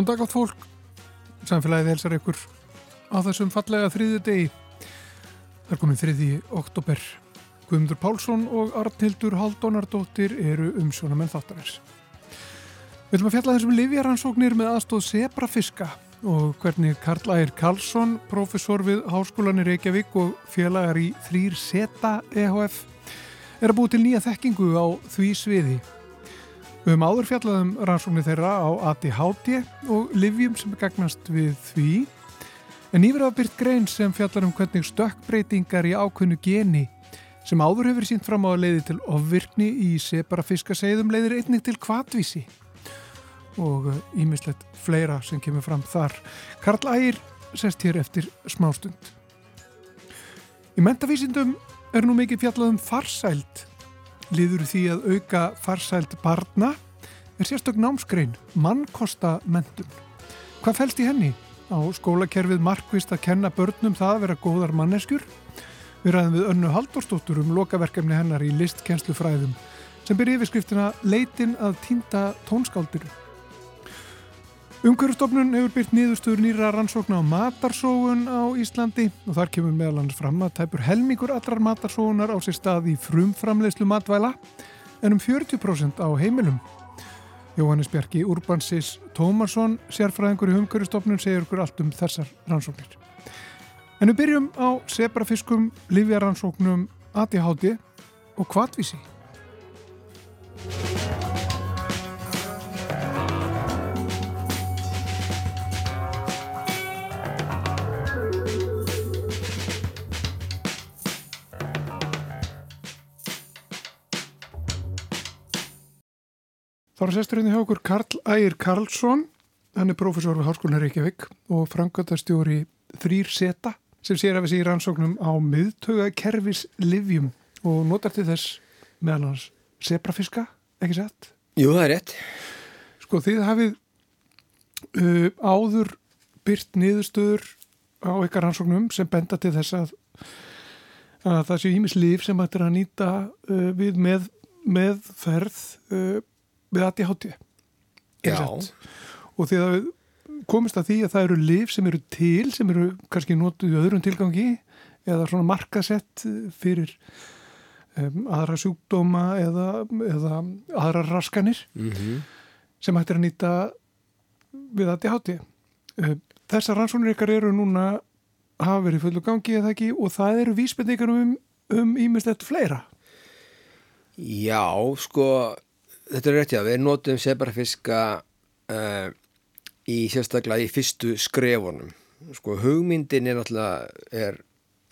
Góðan dag átt fólk, samfélagið helsar ykkur á þessum fallega þriðu degi. Það er komið þriði oktober. Guðmundur Pálsson og Arnhildur Haldónardóttir eru umsjónamenn þáttarins. Við viljum að fjalla þessum livjaransóknir með aðstóð Sebrafiska og hvernig Karl Ægir Karlsson, professor við Háskólanir Reykjavík og félagar í Þrýr Seta EHF, er að búið til nýja þekkingu á því sviði. Við höfum áður fjallaðum rannsóknir þeirra á ADHD og livjum sem er gagnast við því en yfir að byrt grein sem fjallar um hvernig stökkbreytingar í ákveðnu geni sem áður hefur sínt fram á að leiði til ofvirkni í separafiskaseiðum leiðir einnig til kvatvísi og ímislegt fleira sem kemur fram þar. Karl Ægir sest hér eftir smástund. Í mentavísindum er nú mikið fjallað um farsæld liður því að auka farsæld barna er sérstök námsgrein, mannkosta mentun. Hvað fælst í henni? Á skólakerfið markvist að kenna börnum það að vera góðar manneskjur? Við ræðum við önnu Halldórsdóttur um lokaverkefni hennar í listkennslufræðum sem byrja yfirskriftina Leitin að týnda tónskáldiru. Umhverfstofnun hefur byrt nýðustur nýra rannsókna á matarsóun á Íslandi og þar kemur meðal hans fram að tæpur helmingur allrar matarsóunar á sér stað í frumframleyslu matvæla en um 40% á heimilum. Jóhannes Bjarki Urbansis Tómarsson, sérfræðingur í umhverfstofnun, segir okkur allt um þessar rannsóknir. En við byrjum á sebrafiskum, livjarannsóknum, ADHD og kvartvísi. Þá er sesturinn hjá okkur Karl Ægir Karlsson, hann er profesor við Háskólan Reykjavík og frangatastjóri þrýr seta sem sér af þessi í rannsóknum á miðtögakerfis livjum og notar til þess meðal hans sebrafiska, ekki sett? Jú, það er rétt. Sko þið hafið uh, áður byrt niðurstöður á ykkar rannsóknum sem benda til þess að, að það séu ímis liv sem ættir að nýta uh, við með, meðferð uh, við ADHD og því að komist að því að það eru liv sem eru til sem eru kannski notuð í öðrum tilgangi eða svona markasett fyrir um, aðra sjúkdóma eða, eða aðra raskanir Mm -hmm. sem hættir að nýta við ADHD þessar rannsónir ykkar eru núna hafa verið fullu gangi eða ekki? Og það eru vísbendingar um um ímestett fleira. Já, sko, þetta er rétt já, við notum sebrafiska uh, í sérstaklega í fyrstu skrefunum. Sko, hugmyndin er náttúrulega, er,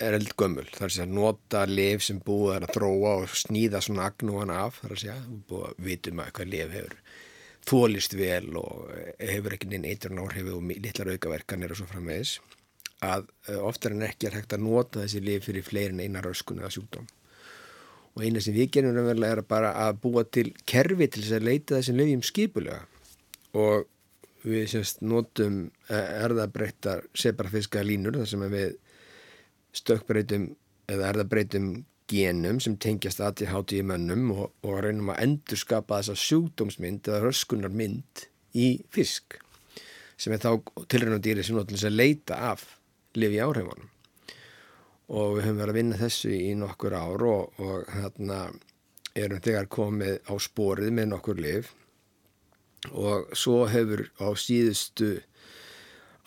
er eldgömmul. Það er að nota lif sem búið er að þróa og snýða svona agnúan af. Það er að búið að vitum að eitthvað lif hefur þólist vel og hefur ekki neinn eitrun áhrifu og litlar aukaverkanir og svo framvegis. Að uh, oftar en ekki er hægt að nota þessi lif fyrir fleirin eina röskun eða sjúkdóm og eina sem við gerum er bara að búa til kerfi til þess að leita þessum lögjum skipulega. Og við semst notum erðabreittar sebrafiska línur þar sem við stökkbreytum eða erðabreitum genum sem tengjast ADHD í mönnum og, og reynum að endurskapa þessa sjúkdómsmynd eða röskunarmynd í fisk sem er þá tilrænum dýri sem notur þess að leita af lifi áhrifunum og við höfum verið að vinna þessu í nokkur ár og, og hérna erum þegar komið á sporið með nokkur liv og svo hefur á síðustu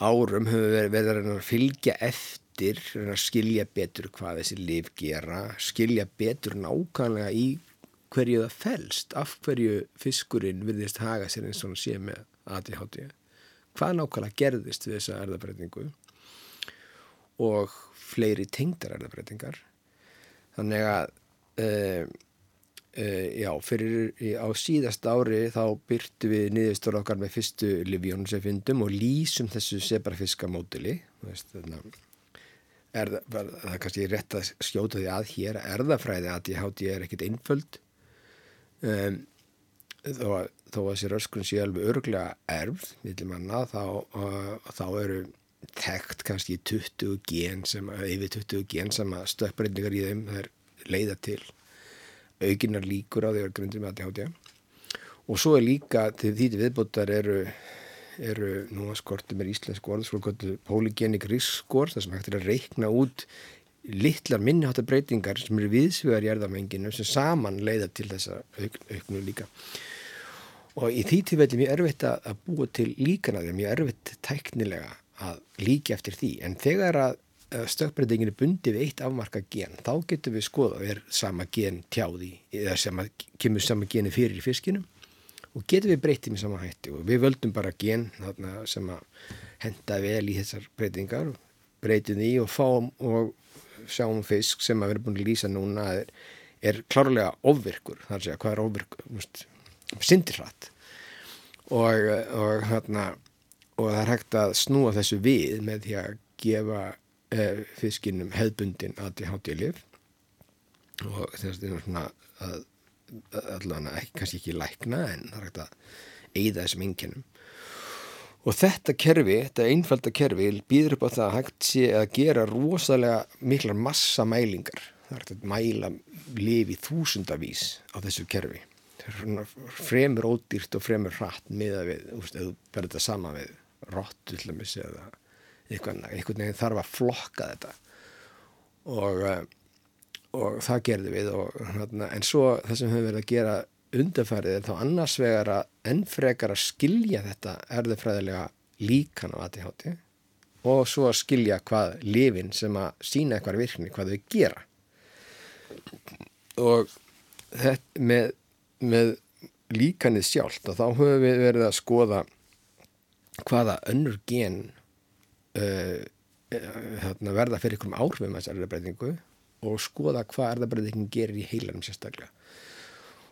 árum hefur verið, verið að fylgja eftir, að skilja betur hvað þessi liv gera, skilja betur nákvæmlega í hverju það fælst, af hverju fiskurinn virðist haga sér eins og sé með ADHD, hvað nákvæmlega gerðist við þessa erðabreitingu og fleiri tengdar erðabreitingar þannig að uh, uh, já, fyrir á síðast ári þá byrtu við niðurstóra okkar með fyrstu livjónum sem fyndum og lýsum þessu sebrafiska mótili er það, er kannski rétt að skjóta því að hér erðafræði að ég háti ég er ekkit einföld. Um, þó að þó að þessi röskun sé alveg örglega erfð, viljum manna þá, uh, þá eru þekkt kannski 20 gen sem, yfir 20 gen sem að stökkbreytingar í þeim þær leiða til aukinar líkur á því að grundum að þjáttja og svo er líka til því viðbúttar eru eru nú að skorti mér íslensk orð svo kvöldu polygenik riskskor þar sem hægt er að reikna út litlar minniháttabreitingar sem eru viðsvegar í erðamenginu sem saman leiða til þessa auk, auknu líka. Og í því tilfelli er mjög erfitt að búa til líkana því mjög erfitt tæknilega að líka eftir því. En þegar að stökkbreytingin er bundið við eitt afmarka gen þá getum við skoða er sama gen tjáði eða sama, kemur sama geni fyrir í fiskinum og getum við breytið með sama hætti. Og við völdum bara gen þarna, sem að henda vel í þessar breytingar breytum því og fáum og sjáum fisk sem að vera búin að lýsa núna er, er klárlega ofvirkur. Þar að segja hvað er ofvirkur? Sindirrætt og, og, hérna, og það er hægt að snúa þessu við með því að gefa eh, fiskinum hefðbundin ADHD-lif og þess að svona að allavega kannski ekki lækna en það er hægt að eigða þessum enginnum og þetta kerfi, þetta einfalda kerfi býður upp á það að hægt sé að gera rosalega miklar massamælingar. Það er hægt að mæla lifi þúsundavís á þessu kerfi. Fremur ódýrt og fremur hratt miða við, þú veist, þú verður þetta sama við rott eða einhvern veginn þarf að flokka þetta. Og, eh, og það gerði við og, en svo það sem hefur verið að gera undarfærið er þá annars vegar að ennfrekar að skilja þetta erðufræðilega líkan á ADHD og svo að skilja hvað lifin sem að sína eitthvað virkni, hvað þau gera. Og þetta með, með líkanið sjálft og þá höfum við verið að skoða hvaða önnur gen uh, uh, verða fyrir einhverjum áhrifum að þessari erðabrætingu og skoða hvað erðabrætingin gerir í heilanum sérstaklega.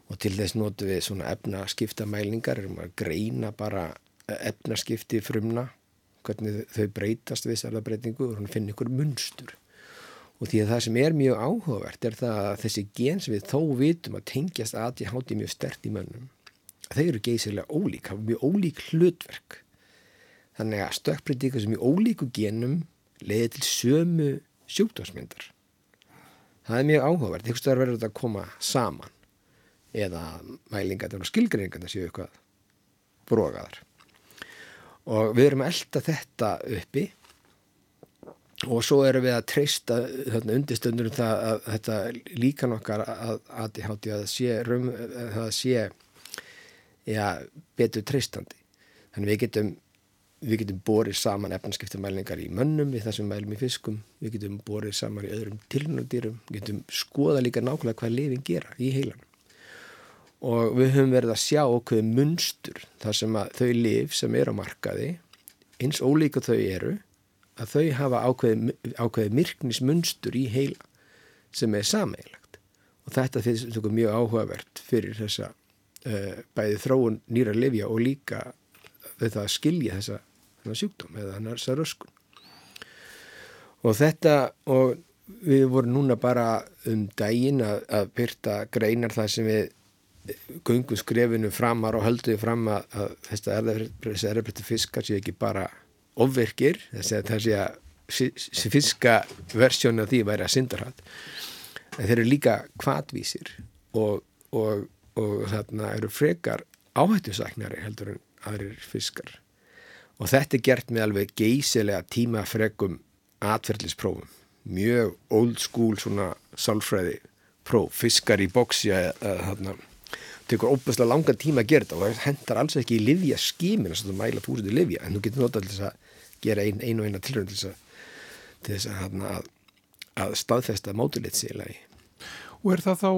Og til þess notu við svona efnaskiptamælingar erum að greina bara efnaskipti frumna hvernig þau breytast við þessarða breytingu og finna ykkur munstur. Og því að það sem er mjög áhugavert er það að þessi gen sem við þó vitum að tengjast að ég háti mjög stert í mönnum þeir eru geysilega ólík, hafa mjög ólík hlutverk þannig að stökkbreytingu sem í ólíku genum leiði til sömu sjúkdómsmyndar. Það er mjög áhugavert, einhvers vegar verður þetta að koma saman. Eða mælingar og skilgreiningar séu eitthvað brókaðar og við erum að elda þetta uppi. Og svo erum við að treysta undirstöndunum það að þetta líkan okkar að ADHD að sé, rum, að sé ja, betur treystandi. Þannig við getum við getum borið saman efnarskiptumælingar í mönnum við það sem mælum í fiskum. Við getum borið saman í öðrum tilnöndýrum við getum skoða líka nákvæmlega hvað lifin gera í heilan og við höfum verið að sjá okkur munstur þar sem að þau liv sem er á markaði eins ólíka þau eru að þau hafa ákveði, ákveði myrknismunstur í heila sem er sameigilegt og þetta finnst okkur mjög áhugavert fyrir þessa uh, bæði þróun nýra livja og líka þetta að skilja þessa, þessa sjúkdóm eða þessa röskun. Og þetta og við vorum núna bara um daginn að, að byrta greinar það sem við gungu skrefinu framar og hölduði fram að, að þessi erðabrættu fiskar sé ekki bara ofverkir, þess að sé að fiska versjónu af því væri að syndarhatt en þeir eru líka kvatvísir og, og, og þarna eru frekar áhættusaknari heldur en aðrir fiskar og þetta er gert með alveg geysilega tímafregum atverðlisprófum mjög old school svona sálfræði próf, fiskar í bóksi eða þarna. Tekur óbærslega langan tíma að gera þetta og það hendar alls ekki í livja skímin þess að þú mæla þúsundu livja en þú getur notað til þess að gera ein, ein og eina tilrönd til þess að, að, að, að staðfesta mótulit síðan Og er það þá,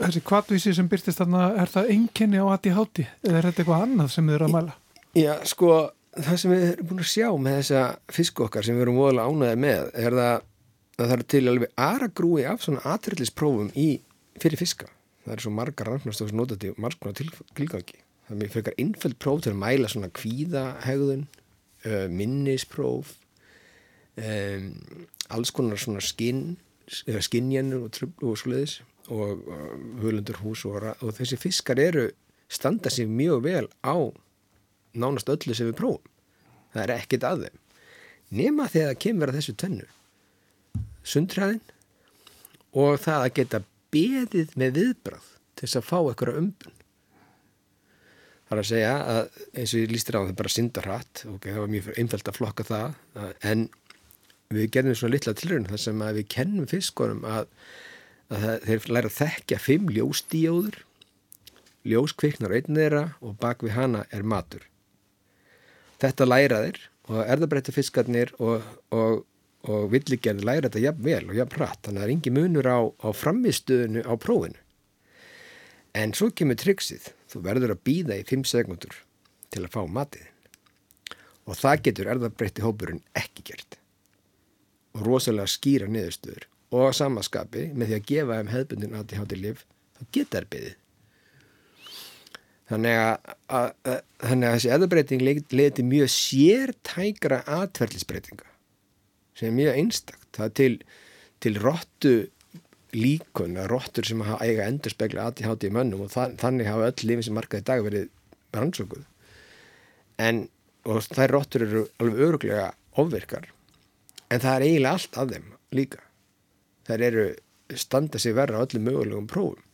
þessi kvartvísi sem byrtist þarna, er það enginni á háti eða er þetta eitthvað annað sem þið eru að mæla? Já, sko, það sem við erum búin að sjá með þessa fisku okkar sem við erum voðalega ánæðið með er það að það er til alveg aðra grúi af svona aðtrillisprófum fyrir fiska. Það er svo margar rannsóknastofs notandi marguna tilgangi. Það er frekar innfælt próf til að mæla svona kvíðahegðun minnispróf alls konar svona skinn skinnjennur og tröflu og svoleiðis og völundur hús og, og þessi fiskar eru standa sér mjög vel á nánast öllu sem við prófum. Það er ekkit að þeim. Nema þegar það kemur að þessu tönnu sundræðin og það að geta beðið með viðbrað til þess að fá eitthvað umbun. Það er að segja að eins og ég lístir á það bara syndarhatt og okay, það var mjög einfælt að flokka það. En við gerðum svona litla tilröðin þar sem að við kennum fiskunum að, að þeir læra að þekkja fimm ljósdíóður. Ljós kviknar einn þeirra og bak við hana er matur. Þetta læra þeir og erðabrætti fiskarnir og, og, og villigerði læra þetta jafn vel og jafn hratt. Þannig að það er engi munur á, á framistöðinu á prófinu. En svo kemur tryggsið, þú verður að býða í 5 sekundur til að fá matiðin og það getur erðabrætti hópurinn ekki gert. Og rosalega skýra niðurstöður. Og samaskapi með því að gefa þeim hefðbundin aðti hátir lif, þá geta þær byggðið. Þannig að, að, að, þannig að þessi eðabreiting leði til mjög sértækra atverðlisbreytinga sem er mjög einstakt. Það til, til róttu líkun, róttur sem eiga endurspegla aðtíhátti í mönnum og það, þannig hafa öll lifin sem markaði dag verið rannsókuð. En þær róttur eru alveg öruglega ofvirkar en það er eiginlega allt af þeim líka. Þær eru standa sig verra á öllum mögulegum prófum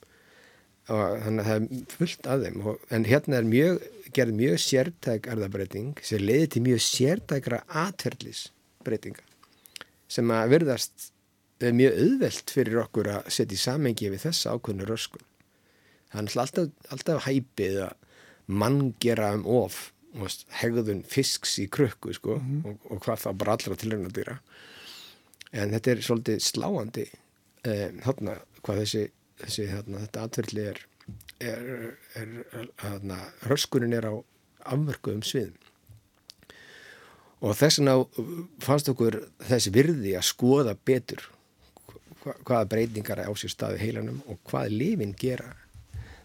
og þannig að það er fullt af þeim. Og, en hérna er mjög, gerð mjög sértæk erðabreiting sem leiði til mjög sértækra atverðlisbreytinga sem að verðast mjög auðvelt fyrir okkur að setja í samengi við þessa ákvöðnu röskun. Það er alltaf, alltaf hæpið að mann gera um of hegðun fisks í krukku sko, mm -hmm. og, og hvað þá bara allra tilröna dýra en þetta er svolítið sláandi eh, þarna hvað þessi þessi, hérna, þetta atverðli er, er, er hérna, röskunin er á afmörkuðum sviðum. Og þess vegna fannst okkur þessi virði að skoða betur hvaða breytingar er á sér staði heilanum og hvað lifin gera.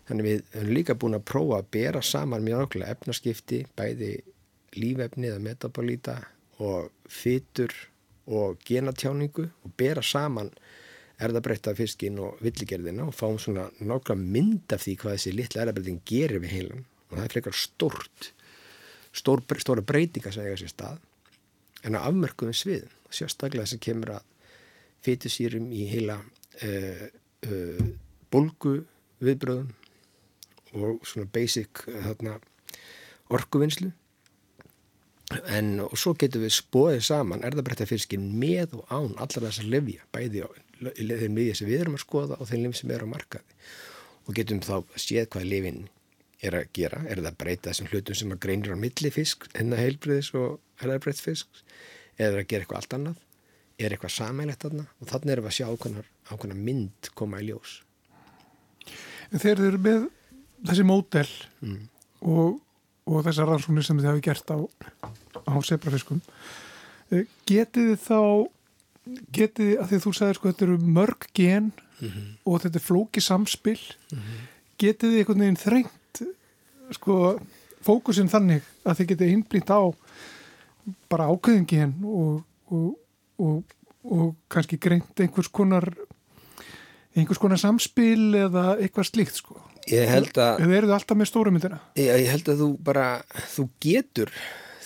Þannig við höfum líka búin að prófa að bera saman mjög okkurlega efnaskipti bæði lífefni eða metabolíta og fytur og genatjáningu og bera saman erðabrætta fiskin og villigerðina og fáum svona nákvæmlega mynd af því hvað þessi litla erðabrætting gerir við heilan og það er frekar stort stór, stóra breytinga sem eiga sér stað en á afmörkuðum svið sérstaklega sem kemur að fytusýrum í heila uh, uh, bolgu viðbröðum og svona basic uh, orkuvinnslu. En og svo getur við spóðið saman erðabrættafiskin með og án allar þessar lefja bæði á þeim liðið sem við erum að skoða og þeim liðið sem er á markaði. Og getum þá séð hvað liðin er að gera, er það að breyta þessum hlutum sem að greinir á milli fisk enna heilbriðis og erðarbreytt fisk eða að gera eitthvað allt annað? Er eitthvað samælætt aðna og þannig erum við að sjá ákveðnar, ákveðnar mynd koma í ljós. En þeir eru með þessi mótel mm. og, og þessar rannsóknir sem þið hafi gert á, á sebrafiskum eh, getið þið þá getið, að því þú sagðir sko þetta eru mörg gen mm -hmm. og þetta er flóki samspil mm -hmm. getið þið einhvern veginn þrengt sko fókusin þannig að þið getið innblýnt á bara ákveðin gen og, og, og, og kannski greint einhvers konar einhvers konar samspil eða eitthvað slíkt sko Ég held að Eða eru þið alltaf með stórumyndina? Ég, ég held að þú bara, þú getur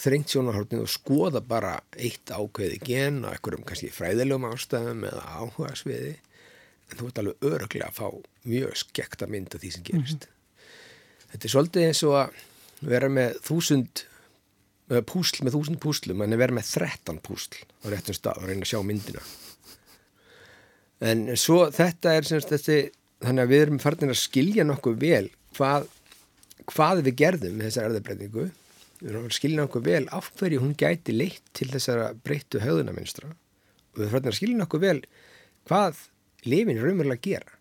þrengt sjónarhaldinu og skoða bara eitt ákveði gen og ekkur um kannski fræðilegum ástæðum eða áhuga sviði en þú ert alveg öruglega að fá mjög skekta mynd af því sem gerist. Mm -hmm. Þetta er svolítið eins og að vera með þúsund púsl með þúsund púslum en vera með þrettan púsl á réttum stað og reyna að sjá myndina. En svo þetta er semst þessi, þannig að við erum farin að skilja nokkuð vel hvað, hvað við gerðum með þessa erðabreitingu skilja nokkuð vel af hverju hún gæti leitt til þessara breyttu höðunaminstra og við erum að skilja nokkuð vel hvað lifin er raunverulega gera.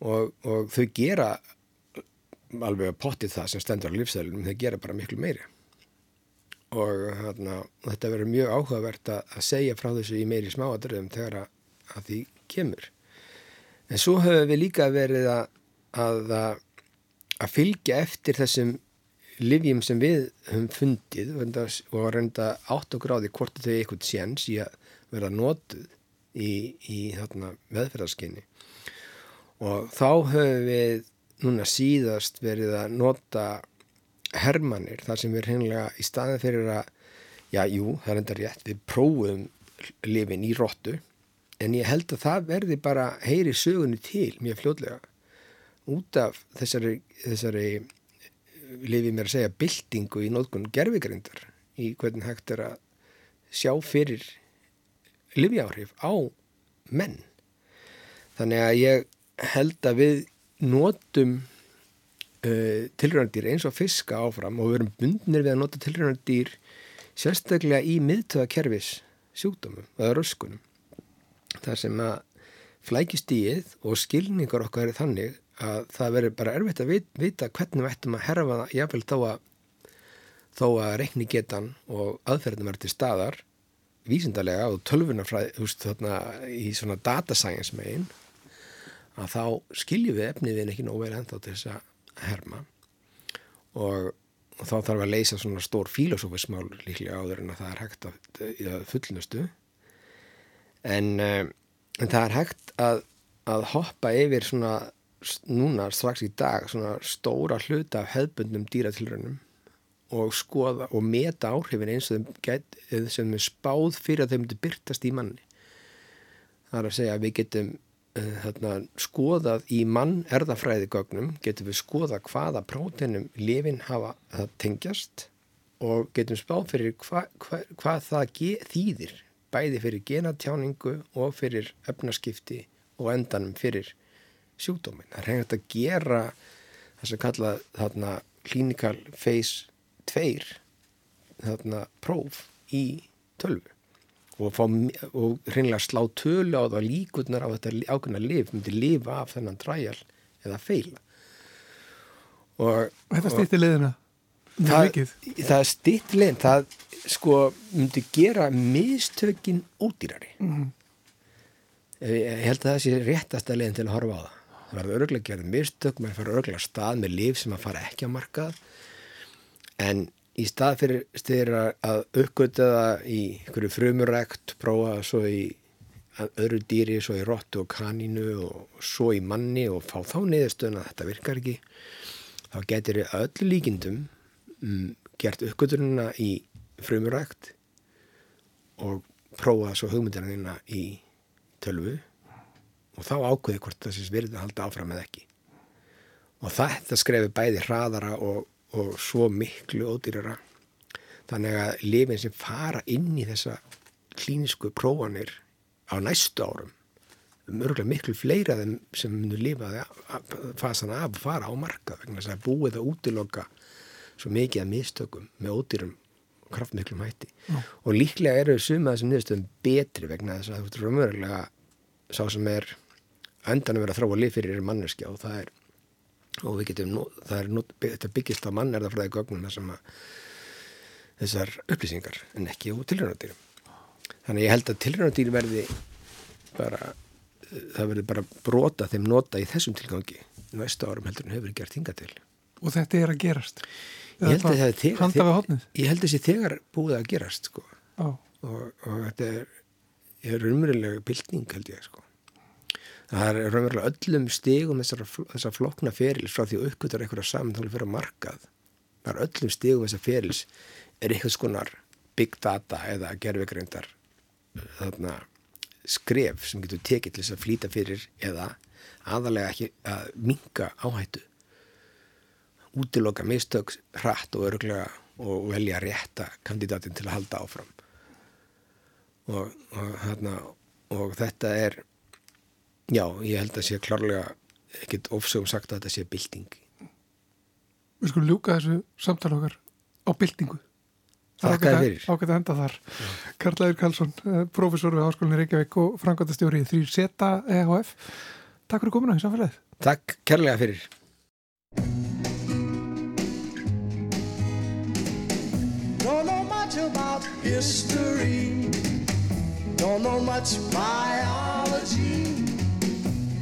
Og, og þau gera alveg að potti það sem stendur á lífstæðlunum, þau gera bara miklu meiri. Og þarna, þetta verður mjög áhugavert að, að segja frá þessu í meiri smáadröðum þegar að, að því kemur. En svo höfum við líka verið að, að að fylgja eftir þessum livjum sem við höfum fundið og reynda átt og gráði hvort þau eitthvað séns í að vera notuð í, í veðferðarskinni og þá höfum við núna síðast verið að nota hermanir þar sem við hreinlega í staðin fyrir að já, jú, það er enda rétt, við prófum lifin í róttu en ég held að það verði bara heyri sögunni til mjög fljóðlega út af þessari, þessari lifið mér að segja byltingu í nótkunn gerfigrindar í hvernig hægt er að sjá fyrir lifjáhrif á menn. Þannig að ég held að við notum uh, tilröndýr eins og fiska áfram og við erum bundnir við að nota tilröndýr sérstaklega í miðtöðakerfis sjúkdómum eða röskunum. Það sem að flækistíið og skilningar okkar er þannig að það verður bara erfitt að vita hvernig við ættum að herfa það jáfnvel þó að þó að reikni getan og aðferðin verður til staðar vísindarlega og þarna í svona data science megin að þá skiljum við efniðin ekki nóg vel ennþá til þess að herma. Og, og þá þarf að leysa svona stór filosófismál líklega áður en að það er hægt að, að fullnustu. En, um, en það er hægt að, að hoppa yfir svona núna strax í dag svona stóra hluta af hefbundnum dýratilrönum og skoða og meta áhrifin eins og þeim sem er spáð fyrir að þeim myndi byrtast í manni. Það er að segja að við getum uh, þarna, skoðað í mann erðafræðigögnum, getum við skoðað hvaða prótenum lifin hafa að tengjast og getum spáð fyrir hva, hva, hvað það þýðir, bæði fyrir genatjáningu og fyrir efnaskipti og endanum fyrir sjúkdómin. Það er hengt að gera það sem kallað þarna clinical phase 2 þarna próf í tölvu. Og, og reynilega slá tölu á það líkurnar á þetta ákveðna liv myndi lifa af þennan træjal eða feila og, þetta stýttir liðina það, það stýttir liðin það sko myndi gera mistökin ódýrari. Mm -hmm. ég held að það sé réttasta liðin til að horfa á það það verður örglega gerð mistök, maður fara örglega stað með liv sem að fara ekki á markað. En í stað fyrir styrir að uppgöta það í einhverju frumurækt, prófa svo í öðru dýri, svo í róttu og kanínu og svo í manni og fá þá niðurstöðun að þetta virkar ekki þá getur öllu líkindum um, gert uppgötununa í frumurækt og prófa svo hugmyndina þína í tölvu og þá ákveði hvort sést virði að halda áfram eða ekki. Og þetta skrefi bæði hraðara og og svo miklu ódýrara. Þannig að lifin sem fara inn í þessa klínisku prófanir á næstu árum mörgulega miklu fleira þeim sem munir lifaði fasan af að fara á marka vegna þess að búið að útiloka svo mikið að mistökum með ódýrum kraftmiklum hætti. Mm. og líklega eru suma þessum niðurstöðum betri vegna þess að þú veist raunverulega sá sem er endan að vera að þróa lif fyrir manneskja og það er og við getum, það er þetta byggist á mannerðafræði gögnum þessum að þessar upplýsingar en ekki úr tilrænadýrum þannig ég held að tilrænadýr verði bara það verði bara brota þeim nota í þessum tilgangi næstu árum heldur en hefur gert hinga til. Og þetta er að gerast? Ég held að þessi þegar búið að gerast sko. og, og þetta er, er umröðlega bildning held ég sko það er raunverulega öllum stegum þessar, þessar flokna ferils frá því að uppgötur eitthvað saman þá er fyrir að markað. Það er öllum stegum þessar ferils er eitthvað skonar big data eða gerfegreindar þarna skref sem getur tekið til þess að flýta fyrir eða aðalega ekki að minga áhættu. Útiloka mistöks hratt og örglega og velja rétta kandidatin til að halda áfram. Og, og, þarna, og þetta er Já, ég held að sé klárlega ekkit ofsögum sagt að þetta sé bilding. Við skulum ljúka þessu samtala okkar á bildingu. Þakka þér fyrir. Ákveð að enda þar. Karl Ægur Karlsson, eh, professor við Háskólinni Reykjavík og frangvandastjóri 3Z EHF. Takk fyrir kominu í samfélagið. Takk kærlega fyrir. Don't know much about history Don't know much biology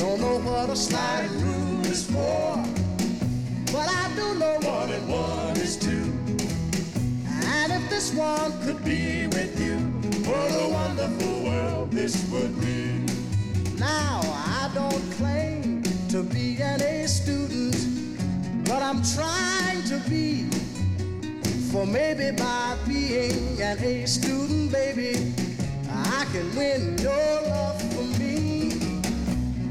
Don't know what a sliding rule is for, But I do know one and one is two. And if this one could be with you, what a wonderful world this would be. Now, I don't claim to be an A student, but I'm trying to be. For maybe by being an A student, baby, I can win your love for me.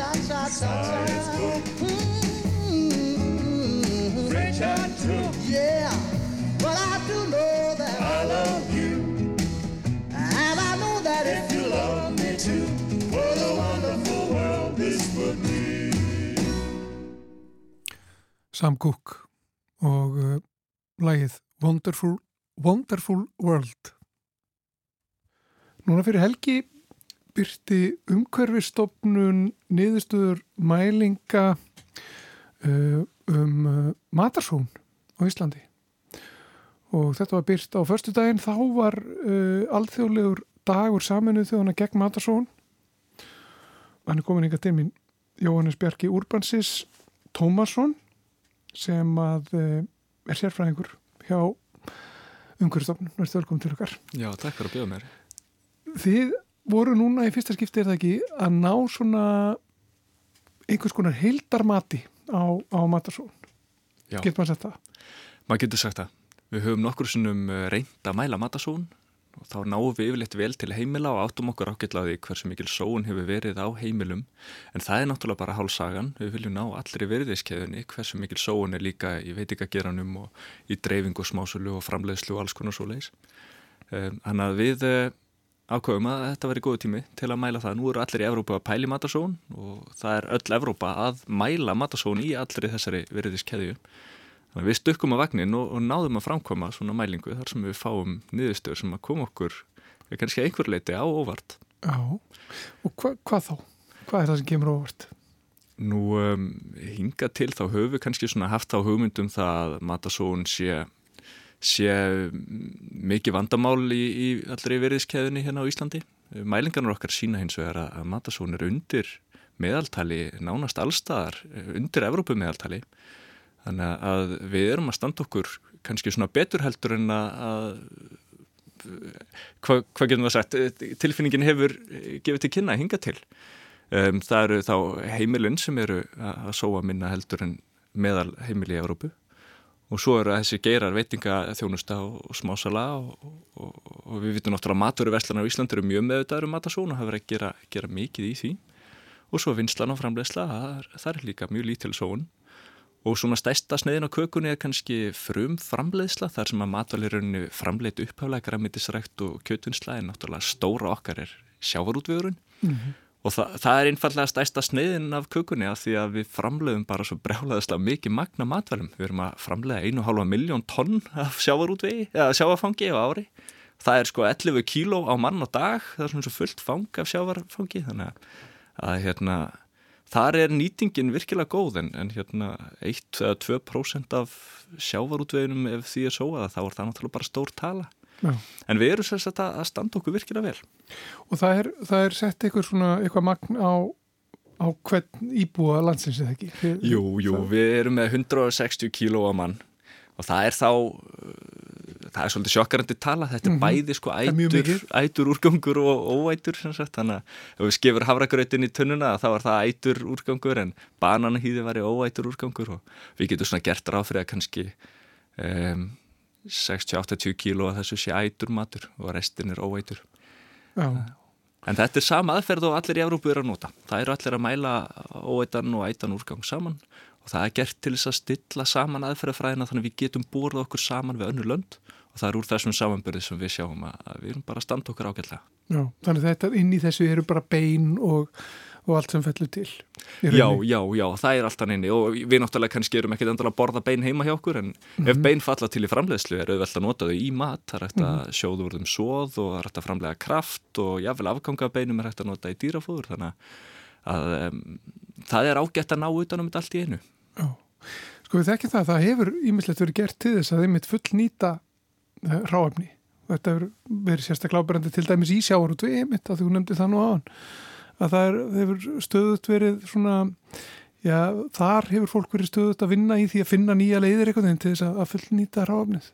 Ta. Science book. Mm. French I took. Yeah, but I do know that I love you, and I know that if you love me too, what a wonderful world this would be. Sam Cooke og uh, lagið Wonderful, Wonderful World. Núna fyrir helgi byrti umhverfistofnun niðurstöður mælinga uh, um uh, matarsón á Íslandi. Og þetta var byrt á förstu daginn, þá var uh, alþjóðlegur dagur saminuð þjóðana gegn matarsón. Hann er komin ykkar til mín Jóhannes Bjarki Urbansis Tómasson sem að er sérfræðingur hjá umhverfstofnun. Værstu velkominn til okkar. Já, takk fyrir að bjóða mér. Þið voru núna í fyrsta skipti er það ekki að ná svona einhvers konar heildarmati á, á matarsón. Getur maður sett það? maður getur sagt það. Við höfum nokkur sinnum eh, reynt að mæla matasón og þá náum við yfirleitt vel til heimila og áttum okkur ágætlaði hversu mikil sóun hefur verið á heimilum. En það er náttúrulega bara hálsagan. Við viljum ná allri verðiskeðunni hversu mikil sóun er líka í veitingageranum og í dreifingu og smásölu og framleiðslu og alls konar svo leiðis. Þannig að við ákveðum að þetta veri góðu tími til að mæla það. Nú eru allir í Evrópa að pæli matasón og það er öll Evrópa að mæla matasón í allri þessari að við stukkum á vagnin og, og náðum að framkoma svona mælingu þar sem við fáum niðurstöður sem að koma okkur eh, kannski einhver leiti á óvart. Já. Og hva, hvað þá? Hvað er það sem kemur óvart? Nú um, hinga til þá höfum við kannski svona haft á hugmyndum það að matasón sé, sé mikið vandamál í, í allri veriðskeðunni hérna á Íslandi. Mælingarnar okkar sína hins vegar að, matasón er undir meðaltali, nánast allstaðar, undir Evrópu meðaltali. Þannig að við erum að standa okkur kannski svona betur heldur en að hvað hva getum við að sagt tilfinningin hefur gefið til kynna að hinga til um, það eru þá heimilinn sem eru að sóa minna heldur en meðal heimili í Európu og svo eru þessi geirar veitinga þjónusta og, smásala og, og, og við vitum náttúrulega að maturverslan á Ísland eru mjög meðvitaður um matasón og hafa verið að gera, gera mikið í því. Og svo vinslan og framlegsla það, er líka mjög lítil sóun. Og svona stærsta sneiðin á kökunni er kannski frum framleiðsla þar sem að matvalirunni framleiðt upphaflega græmitisrækt og kjötvinnsla en náttúrulega stóra okkar er sjávarútvegurinn. Mm -hmm. Og það, það er einfallega stærsta sneiðin af kökunni af því að við framleiðum bara svo brjálaðislega mikið magna matvalum. Við erum að framleiða 1,5 miljón tonn af sjávarútvegi eða sjávarfangi á ári. Það er sko 11 kíló á mann og dag, það er svona svo fullt fang af sjávarfangi þannig að hérna Þar er nýtingin virkilega góð en, en hérna 1-2% af sjávarútveginum ef því er svo að þá er það náttúrulega bara stór tala. Já. En við erum sérstaklega að standa okkur virkilega vel. Og það er, það er sett eitthvað svona, eitthvað magn á, á hvern íbúa landsins eða ekki? Við, jú, jú, það... við erum með 160 kíló á mann og það er þá það er svolítið sjokkarandi tala, þetta er mm -hmm. bæði sko ætur, ætur úrgangur og óætur sagt, þannig að ef við skefur havragrautin í tunnuna þá er það ætur úrgangur en bananahýði var í óætur úrgangur og við getum svona gert ráð fyrir að kannski um, 60-80 kíló að þessu sé ætur matur og restin er óætur Já. en þetta er sama aðferð og allir í Európu eru að nota það eru allir að mæla óætan og ætan úrgang saman og það er gert til þess að stilla saman aðferðafræðina þannig að við getum búrða okkur saman við önnu lönd og það er úr þessum samanbyrði sem við sjáum að við erum bara að standa okkur ágætlega. Já, þannig að þetta inn í þessu eru bara bein og og allt sem fellur til Já, já, já, það er alltaf neini og við náttúrulega kannski erum ekkit endala að borða bein heima hjá okkur en mm -hmm. ef mhm. bein falla til í framleiðslu er auðvelt að nota þau í mat það er hægt að mm -hmm. sjóðu úr þeim svoð og það er hægt að framlega kraft og jáfnvel afganga beinum er hægt að nota í dýrafóður þannig að um, það er ágætt að ná utanum þetta allt í einu Já, sko við þekkjum það það hefur ímislegt verið gert til þess að þeim mitt full nýta eh, ráefni þetta verið sérstaklega áberandi til dæmis í sjáur og tvið mitt að þú nefndi það nú á hann að það er, hefur stöðut verið svona, já, þar hefur fólk verið stöðut að vinna í því að finna nýja leiðir eitthvað til þess að, að fullnýta ráfnið.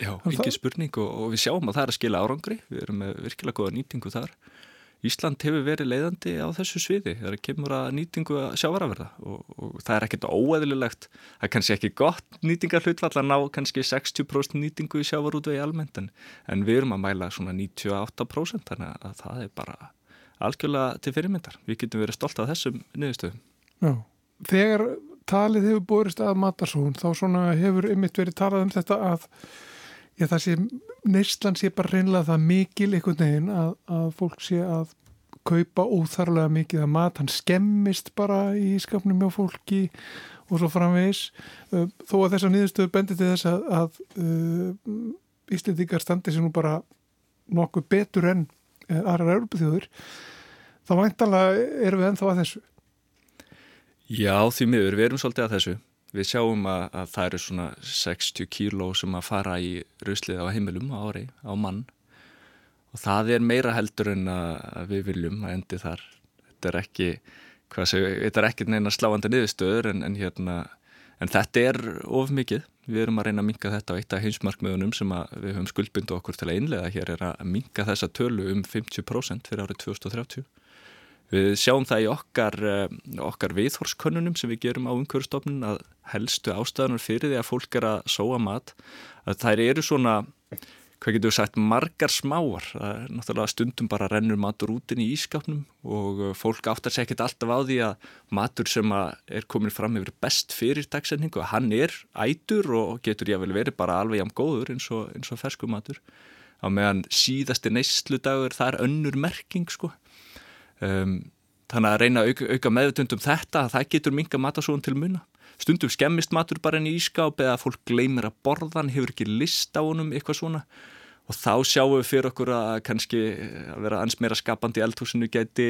Já, ekki spurning og, og við sjáum að það er að skila árangri, við erum með virkilega góða nýtingu þar. Ísland hefur verið leiðandi á þessu sviði það kemur að nýtingu að sjávarafverða og, og það er ekkert óeðlilegt það er kannski ekki gott nýtingar hlutvall að ná kannski 60% nýtingu í sjávarútvegi almennt en, en við erum að mæla svona 98% þannig að það er bara algjörlega til fyrirmyndar. Við getum verið stolt af þessum niðurstöðum. Já, þegar talið hefur borist að matarsón þá hefur ymitt verið talað um þetta að já, það sé, neistlan sé bara reynlega það mikil einhvern veginn að, að fólk sé að kaupa óþarlega mikið að mat, hann skemmist bara í skapnum hjá fólki og svo framvegis þó að þessar niðurstöður bendir til þess að, að uh, Íslendingar standi sér nú bara nokkuð betur enn aðrar Europαθjóður þá væntalega erum við ennþá að þessu. Já, því miður, við erum svolítið að þessu. Við sjáum að, að það eru svona 60 kíló sem að fara í ruslið á heimilum á ári, á mann. Og það er meira heldur en að við viljum að endi þar. Þetta er ekki þetta er ekki neina sláandi niðurstöður en, en, hérna, en þetta er of mikið við erum að reyna að minga þetta á eitt af heimsmarkmiðunum sem við höfum skuldbundu okkur til að innlega hér er að minga þessa tölu um 50% fyrir árið 2030 Við sjáum það í okkar, eh, okkar viðhorskönnunum sem við gerum á umhverfstofnun að helstu ástæðunar fyrir því að fólk er að sóa mat að þær eru svona hvað getur við sagt, margar smáar? Það er náttúrulega stundum bara rennur matur út inn í ískapnum og uh, fólk áttar sér ekkert alltaf á því að matur sem að er komin fram hefur best fyrir dagsendingu, hann er ætur og getur ég vel verið bara alveg jám góður eins og, og fersku matur á meðan síðasti neysludagur það er önnur merking sko. Um, þannig að reyna að auka, auka meðutundum þetta að það getur minga matasóðun til munna stundum skemmist matur bara enn í ískáp eða fólk gleymir að borðan, hefur ekki list á honum, eitthvað svona og þá sjáum við fyrir okkur að kannski að vera ans meira skapandi í eldhúsinu gæti,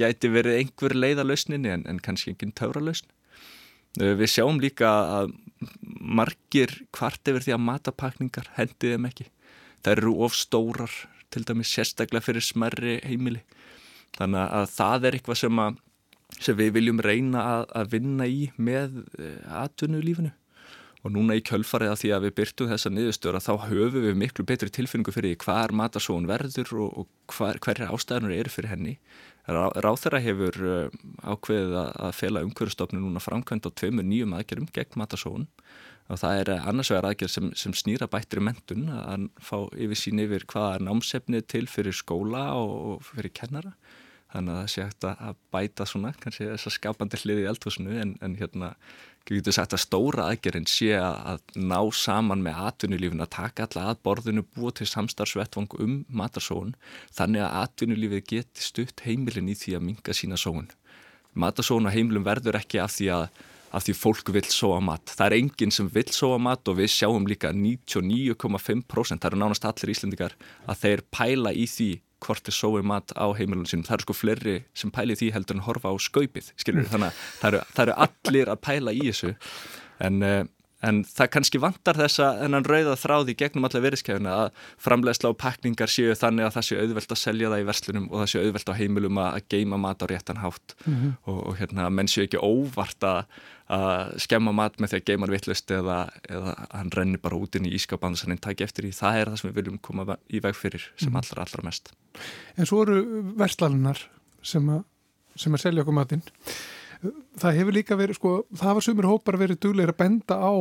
gæti verið einhver leiðalösninni en, en kannski enginn tauralösn. Eh, við sjáum líka að margir hvart yfir því að matapakningar hendið þeim ekki. Það eru of stórar, til dæmis sérstaklega fyrir smerri heimili. Þannig að það er eitthvað sem að sem við viljum reyna að, að vinna í með eh, atvinnulífinu. Og núna í kjölfarið að því að við byrtum þessa niðurstöra þá höfum við miklu betri tilfinningu fyrir hvað er matasón verður og, og hver, hverja ástæðanur eru fyrir henni. Rá, Ráþæra hefur eh, ákveðið að fela umhverfstofnun núna framkvæmt á tveimur nýjum aðgerum gegn matasón og það er annars vegar aðgerð sem, sem snýra bættri mentun að fá yfir sín yfir hvað er námsefnið til fyrir skóla og fyrir kennara þannig að það sé hægt að bæta svona kannski þess að skapandi hliði í eldhúsinu en, en hérna getur sagt að stóra aðgerinn sé að ná saman með atvinnulífin að taka alla að borðinu búa til samstarfsvettvang um matarsóun þannig að atvinnulífið geti stutt heimilin í því að minga sína sóun matarsóun á heimilum verður ekki af því að af því fólk vil sóa mat. Það er enginn sem vil sóa mat og við sjáum líka 99,5% það eru nánast allir íslendikar að þeir pæla í því hvort er sói mat á heimilunum sínum. Það eru sko fleiri sem pæli því heldur en horfa á skaupið skilur, þannig að það eru, það eru allir að pæla í þessu. En, uh, en það kannski vantar þessa enn rauða þráði gegnum alla veriðskefuna að framlegsla og pakningar séu þannig að það séu auðvelt að selja það í verslunum og það séu auðvelt á heimilum að geima mat á réttan hátt mm -hmm. og, og hérna menn séu ekki óvart að að skemma mat með því að geima vittlust eða, eða hann rennir bara út inn í ískapan þannig að hann tækja eftir í, það er það sem við viljum koma í veg fyrir sem mm. allra allra mest En svo eru verslalinnar sem, sem að selja okkur matinn það hefur líka verið sko, það var sumir hópar verið dugleir að benda á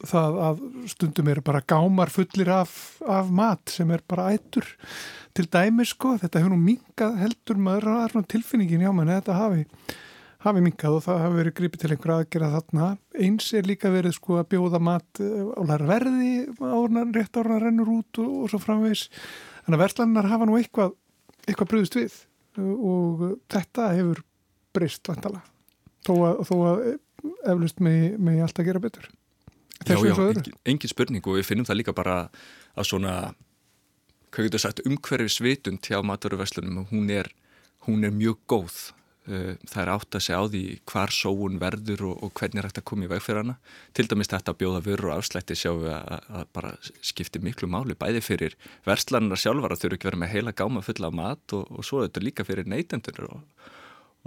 það að stundum eru bara gámar fullir af, af mat sem er bara ættur til dæmi sko, þetta hefur nú mingað heldur maður að tilfinningin hjá mann þetta hafi hafi minkað og það hafi verið gripið til einhverja aðgerða þarna. Eins er líka verið sko að bjóða mat eh, á læra verði árnan, rétt árna rennur út og, og svo framvegs. Þannig að verslannar hafa nú eitthvað, eitthvað bröðust við og þetta hefur breyst vantala þó að, þó að eflust með, með allt að gera betur. Já, já, engin, engin spurning og við finnum það líka bara að svona hvað getur sagt umhverfi svitund hjá maturverslunum hún er, hún er mjög góð. Uh, það er átt að segja á því hvar sóun verður og, og hvernig er hægt að koma í veg fyrir hana. Til dæmis þetta að bjóða vörur og afslætti sjáum við að, að bara skipti miklu máli bæði fyrir verslanarna sjálfar að þurfu ekki verið með heila gáma fulla af mat og, og svo er þetta líka fyrir neytendur og,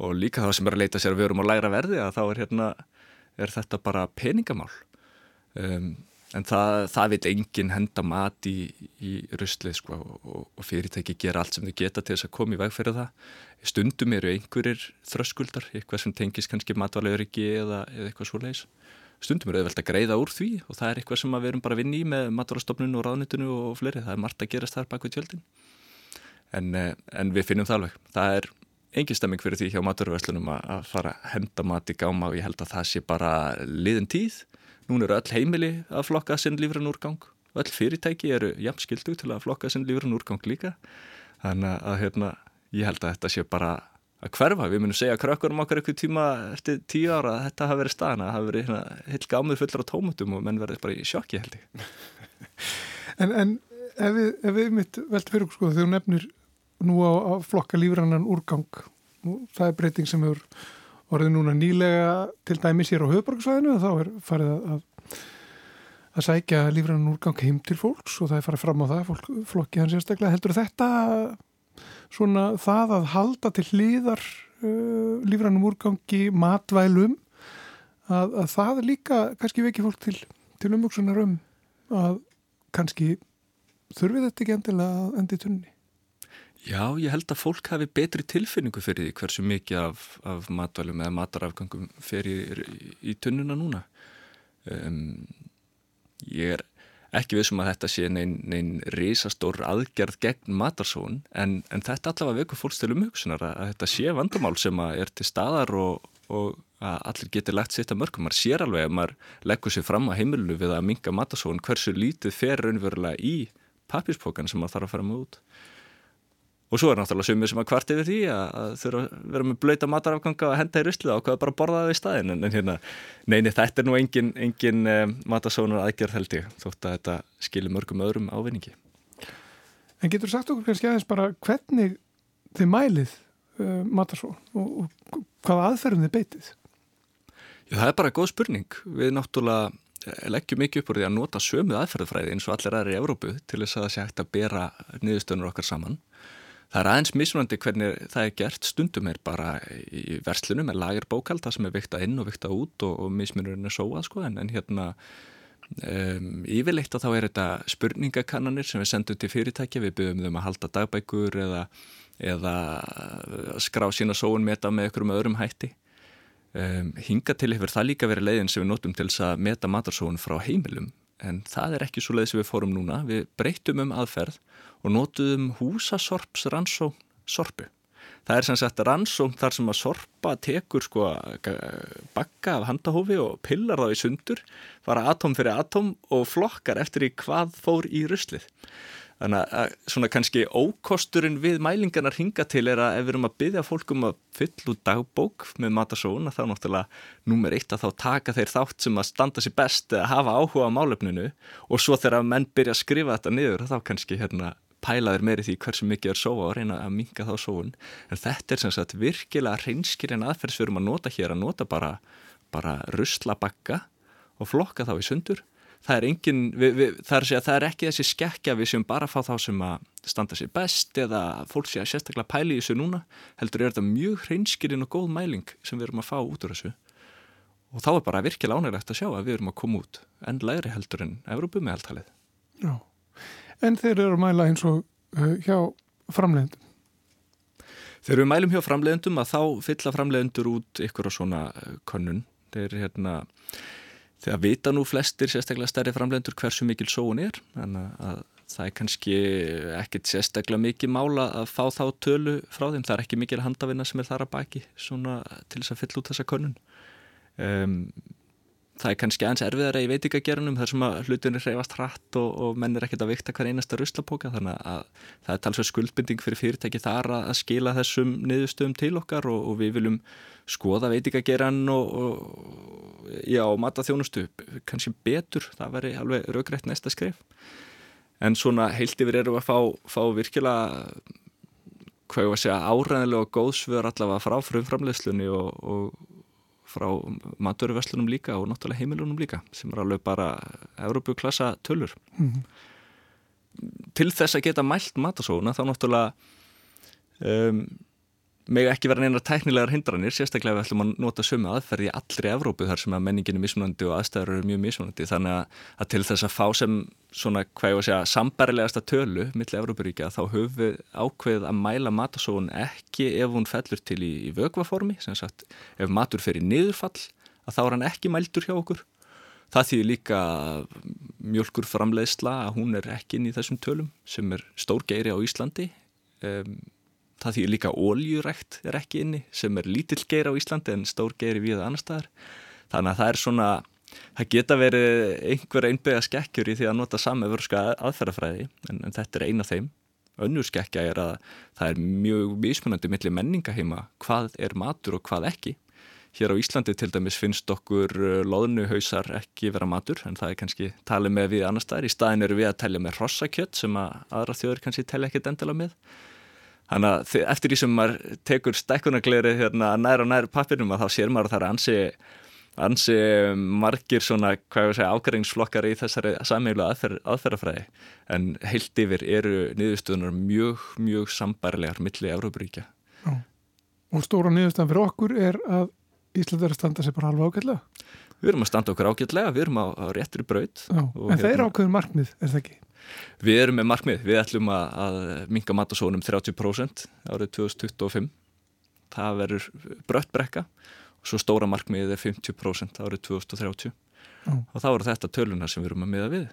og líka það sem er að leita sér að við erum á læra verði að þá er, hérna, er þetta bara peningamál. Um, en það, það vil enginn henda mat í, í ruslið sko, og, og fyrirtæki gera allt sem þau geta til þess að koma í veg fyrir það. Stundum eru einhverjir þröskuldar eitthvað sem tengis kannski matvalauðriki eða, eða eitthvað svo leiðis stundum eru auðvelt að greiða úr því og það er eitthvað sem við erum bara að vinna í með matvalastofnunu og ráðnitunu og fleiri, það er margt að gerast þar bak við tjöldin. En, eh, en við finnum það alveg. Það er engin stemming fyrir því hjá maturverslunum að fara að henda mat í gáma og ég held að það sé bara liðin tíð Nún eru öll heimili að flokka sinn lífrann úrgang og öll fyrirtæki eru jafn skildu til að flokka sinn lífrann úrgang líka. Þannig að hérna, ég held að þetta sé bara að hverfa. Við munum segja krökkurum okkar eitthvað tíma eftir tíu ára að þetta hafi verið staðan, að hafi verið hérna, heilt gámið fullar á tómutum og menn verið bara í sjokki held ég. en, en ef við, ef við mitt veltum fyrir sko, þegar þú nefnir nú á að flokka lífrannan úrgang, það er breyting sem hefur orðið núna nýlega til dæmis hér á höfuborgsvæðinu þá er farið að, að sækja lífrann úrgang heim til fólks og það er farið fram á það, fólk, flokki hans sérstaklega. Heldur þetta svona það að halda til hlýðar uh, lífrannum úrgangi matvælum að, að það líka kannski veki fólk til, til umvöksunar um að kannski þurfið þetta ekki endilega að endi tunni? Já, ég held að fólk hafi betri tilfinningu fyrir því hversu mikið af, af matvælum eða matarafgangum fer í, í, tunnuna núna. Um, ég er ekki við sem að þetta sé neinn nein risastór aðgerð gegn matarsón en, en þetta allavega vekur fólks til umhugsunar að þetta sé vandamál sem er til staðar og, og að allir getur lagt sitt að mörgum. Maður sér alveg að maður leggur sér fram á heimilu við að minga matarsón hversu lítið fer raunverulega í pappispókan sem maður þarf að fara með út. Og svo er náttúrulega sumið sem að kvart yfir því að þurfa að vera með blöyta matarafganga og henda í ruslið á hvað bara borða það í staðin en, en hérna, neini þetta er nú engin, engin um, matasónar aðgerð held ég þótt að þetta skilir mörgum öðrum ávinningi. En getur sagt okkur kannski aðeins bara hvernig þið mælið uh, matasón og, og hvaða aðferðum þið beitið? Já, það er bara góð spurning. Við náttúrulega eh, leggjum mikið upp úr því að nota sömuð aðferðfræði eins og allir aðri í Evrópu til þess að það sé hægt að bera niðurstöðunur okkar saman Það er aðeins mismunandi hvernig það er gert. Stundum er bara í verslunum er lagerbókald það sem er viktað inn og viktað út og, og mismunurinn er sóað sko. En, en hérna um, yfirleitt að þá er þetta spurningakannanir sem við sendum til fyrirtækja. Við byrjum þeim að halda dagbækur eða, eða skrá sína sóun meta með ykkur um öðrum hætti. Um, hinga til hefur það líka verið leiðin sem við notum til þess að meta matarsóun frá heimilum. En það er ekki svo leið sem við fórum núna. Við breytum um aðferð og notuðum húsasorps rannsókn sorpu. Það er sem sagt rannsókn þar sem að sorpa tekur sko bakka af handahófi og pillar þá í sundur, fara atóm fyrir atóm og flokkar eftir í hvað fór í ruslið. Þannig að svona kannski ókosturinn við mælingarnar hinga til er að ef við erum að byggja fólkum að fyll út dagbók með matasón að þá náttúrulega nummer eitt að þá taka þeir þátt sem að standa sér best eða hafa áhuga á málefninu og svo þegar menn byrja að skrifa þetta niður þá kannski hérna pælaðir meiri því hversu mikið er sóa og reyna að minga þá sóun. En þetta er sem sagt virkilega reynskirinn aðferðs við erum að nota hér að nota bara, bara ruslabakka og flokka þá í sundur. Það er, engin, við, við, það, er það er ekki þessi skekkja við sem bara fá þá sem að standa sér best eða fólk sé að sérstaklega pæli í þessu núna. Heldur er þetta mjög reynskirinn og góð mæling sem við erum að fá út úr þessu. Og þá er bara virkilega ánægilegt að sjá að við erum að koma út enn læri heldur en Evrópu með alltalið Já en þeir eru að mæla eins og uh, hjá framleiðendum. Þegar við mælum hjá framleiðendum að þá fylla framleiðendur út ykkur á svona uh, könnun. Þeir hérna, þegar vita nú flestir sérstaklega stærri framleiðendur hversu mikil sóun er, en að það er kannski ekkit sérstaklega mikið mála að fá þá tölu frá þeim. Það er ekki mikil handavinna sem er þar að baki svona, til þess að fylla út þessa könnun. Um, það er kannski aðeins erfiðara í veitingagerunum þar sem að hlutinni hreyfast hratt og, og menn er ekkert að vikta hver einasta ruslapóka þannig að það er talsveg skuldbinding fyrir fyrirtæki þar að, að skila þessum niðurstöðum til okkar og, og við viljum skoða veitingageran og, og já, mataþjónustu kannski betur, það veri alveg raugrætt næsta skrif en svona heilt yfir erum við að fá, fá virkilega hvað ég var að segja áræðilega og góðsvör allavega frá frumframleyslunni og frá maturverslunum líka og náttúrulega heimilunum líka sem er alveg bara Európuklassa tölur mm -hmm. til þess að geta mælt matasóna þá náttúrulega um, með ekki vera neina tæknilegar hindranir sérstaklega við ætlum að nota sömu aðferði í allri Evrópu þar sem að menningin er mismunandi og aðstæður eru mjög mismunandi. Þannig að, að til þess að fá sem svona hvað ég var að segja sambarilegasta tölu millir Evrópuríkja þá höfum við ákveð að mæla matasóun ekki ef hún fellur til í, í vögvaformi sem sagt ef matur fer í niðurfall að þá er hann ekki mældur hjá okkur. Það þýðir líka mjölkur framleiðsla að hún er ekki inn í þessum tölum sem er stór geiri á Íslandi. Um, það því líka óljurækt er ekki inni sem er lítill geir á Íslandi en stór geir í við annar staðar. Þannig að það er svona, það geta verið einhver einbega skekkjur í því að nota samöfurska aðferðafræði en, en þetta er eina af þeim. Önnur skekkja er að það er mjög mismunandi millir menningaheima hvað er matur og hvað ekki. Hér á Íslandi til dæmis finnst okkur uh, loðnuhausar ekki vera matur en það er kannski talið með við annar staðar. Í staðin eru við að telja með rossakjött sem að aðra þjóður kannski telja ekkert endala með Þannig að eftir því sem maður tekur stekkunagleiri hérna, nær og nær pappinum að þá sér maður að það er ansi, ansi margir svona, hvað ég vil segja, ágæringsflokkar í þessari samheilu aðfer, aðferðafræði en heilt yfir eru niðurstöðunar mjög, mjög sambærlegar millir Európaríkja. Og stóra niðurstöðan fyrir okkur er að Ísland er að standa sér bara halva ágætlega? Við erum að standa okkur ágætlega, við erum á, á réttri braut. En hérna, það er ákveðin markmið, er það ekki? Við erum með markmið, við ætlum að, að minga matasónum 30% árið 2025 það verður brött brekka og svo stóra markmiðið er 50% árið 2030 mm. og þá eru þetta tölunar sem við erum að miða við.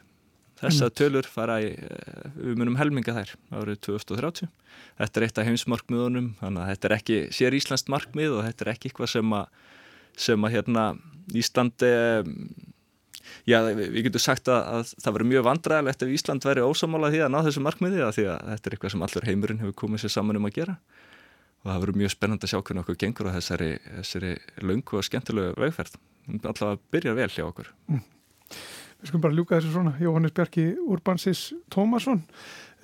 Þessa tölur fara í eh, við munum helminga þær árið 2030 þetta er eitt af heimsmarkmiðunum þannig að þetta er ekki sér íslenskt markmið og þetta er ekki eitthvað sem að sem að hérna Íslandi Já, við getum sagt að, að það verður mjög vandræðilegt ef Ísland verður ósamála því að ná þessu markmiði að því að þetta er eitthvað sem allur heimurinn hefur komið sér saman um að gera og það verður mjög spennand að sjá hvernig okkur gengur á þessari, þessari löngu og skemmtilegu vegferð. Alltaf að byrja vel hjá okkur. Mm. Við skulum bara ljúka þessu svona. Jóhannes Bjarki Urbansis Tómasson,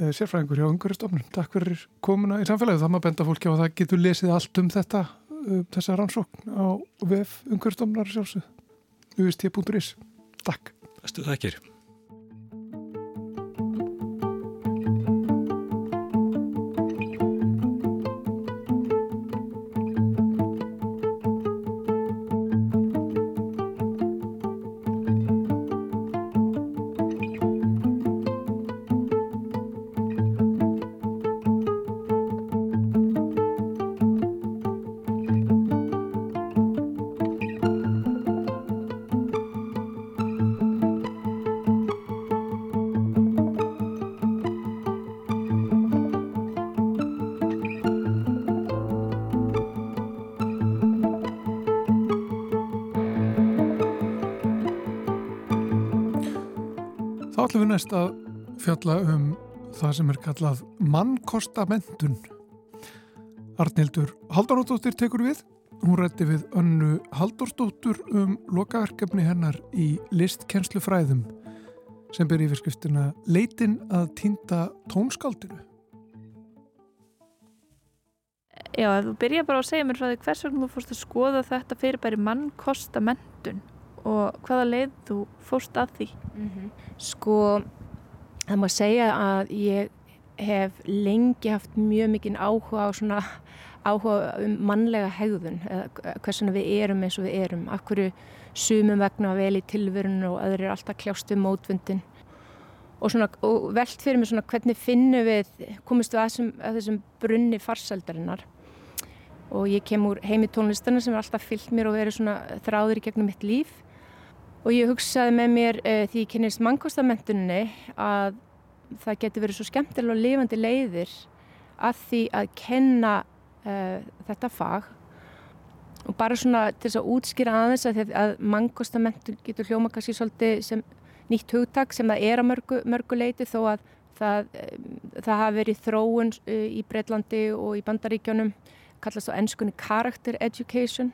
eh, sérfræðingur hjá Unguristofnum. Takk fyrir komuna í samfélagi. Það maður benda fólki á að það getur lesið allt um þetta, um þessa rannsókn á VF Unguristofnar sjálfsög. ust.is Takk. Bestu þakkir. Ætlum við næst að fjalla um það sem er kallað mannkostamenntun. Arnildur Haldaróttóttir tekur við. Hún rætti við önnu Haldaróttóttur um lokaverkefni hennar í listkennslufræðum sem ber yfirskriftina Leitin að týnda tónskaldinu. Já, þú byrja bara að segja mér frá því hvers vegna þú fórst að skoða þetta fyrir bæri mannkostamenntun og hvaða leið þú fórst að því? Mm -hmm. Sko, það má segja að ég hef lengi haft mjög mikinn áhuga á svona áhuga um mannlega hegðun hversuna við erum eins og við erum af hverju sumum vegna vel í tilverun og öðru er alltaf kljást við mótvöndin og, og velt fyrir mig svona hvernig finnum við komist við að þessum, að þessum brunni farsaldarinnar og ég kem úr heimi tónlistarna sem er alltaf fyllt mér og verið svona þráður í gegnum mitt líf og ég hugsaði með mér uh, því ég kynist mannkostamentunni að það getur verið svo skemmtilega og lifandi leiðir að því að kenna uh, þetta fag. Og bara svona til þess að útskýra aðeins að, að mannkostamentur getur hljóma kannski svolítið sem nýtt hugtak sem það er að mörgu, mörgu leiti þó að það, það hafi verið þróun í Breitlandi og í Bandaríkjónum kallast á ennskunni character education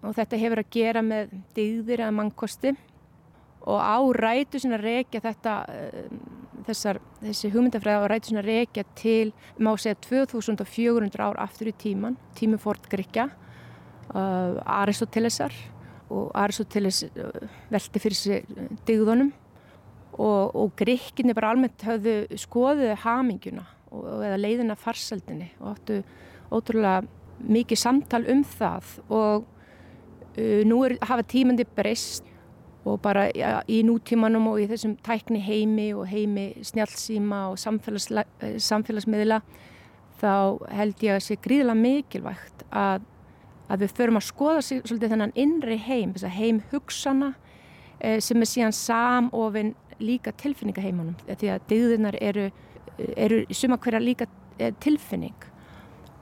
og þetta hefur að gera með digðir eða mannkosti. Og á rætu sinna reykja þetta uh, þessar, þessi hugmyndafræða á rætu sinna reykja til má segja 2400 ár aftur í tíman tími fórt Gríkja uh, Aristotelesar og Aristoteles uh, velti fyrir sig digðunum og, og grekkinni bara almennt höfðu skoðuði haminguna og, eða leiðina farsaldinni og áttu ótrúlega mikið samtal um það. Og nú er, hafa tímandi breyst og bara ja, í nútímanum og í þessum tækni heimi og heimi snjálfsíma og uh, samfélagsmiðla þá held ég að sé gríðilega mikilvægt að að við förum að skoða sig, svolítið þennan innri heim, þess að heim hugsana eh, sem er síðan samofinn líka tilfinningaheimunum því að dygðunar eru, eru suma hverja líka eh, tilfinning.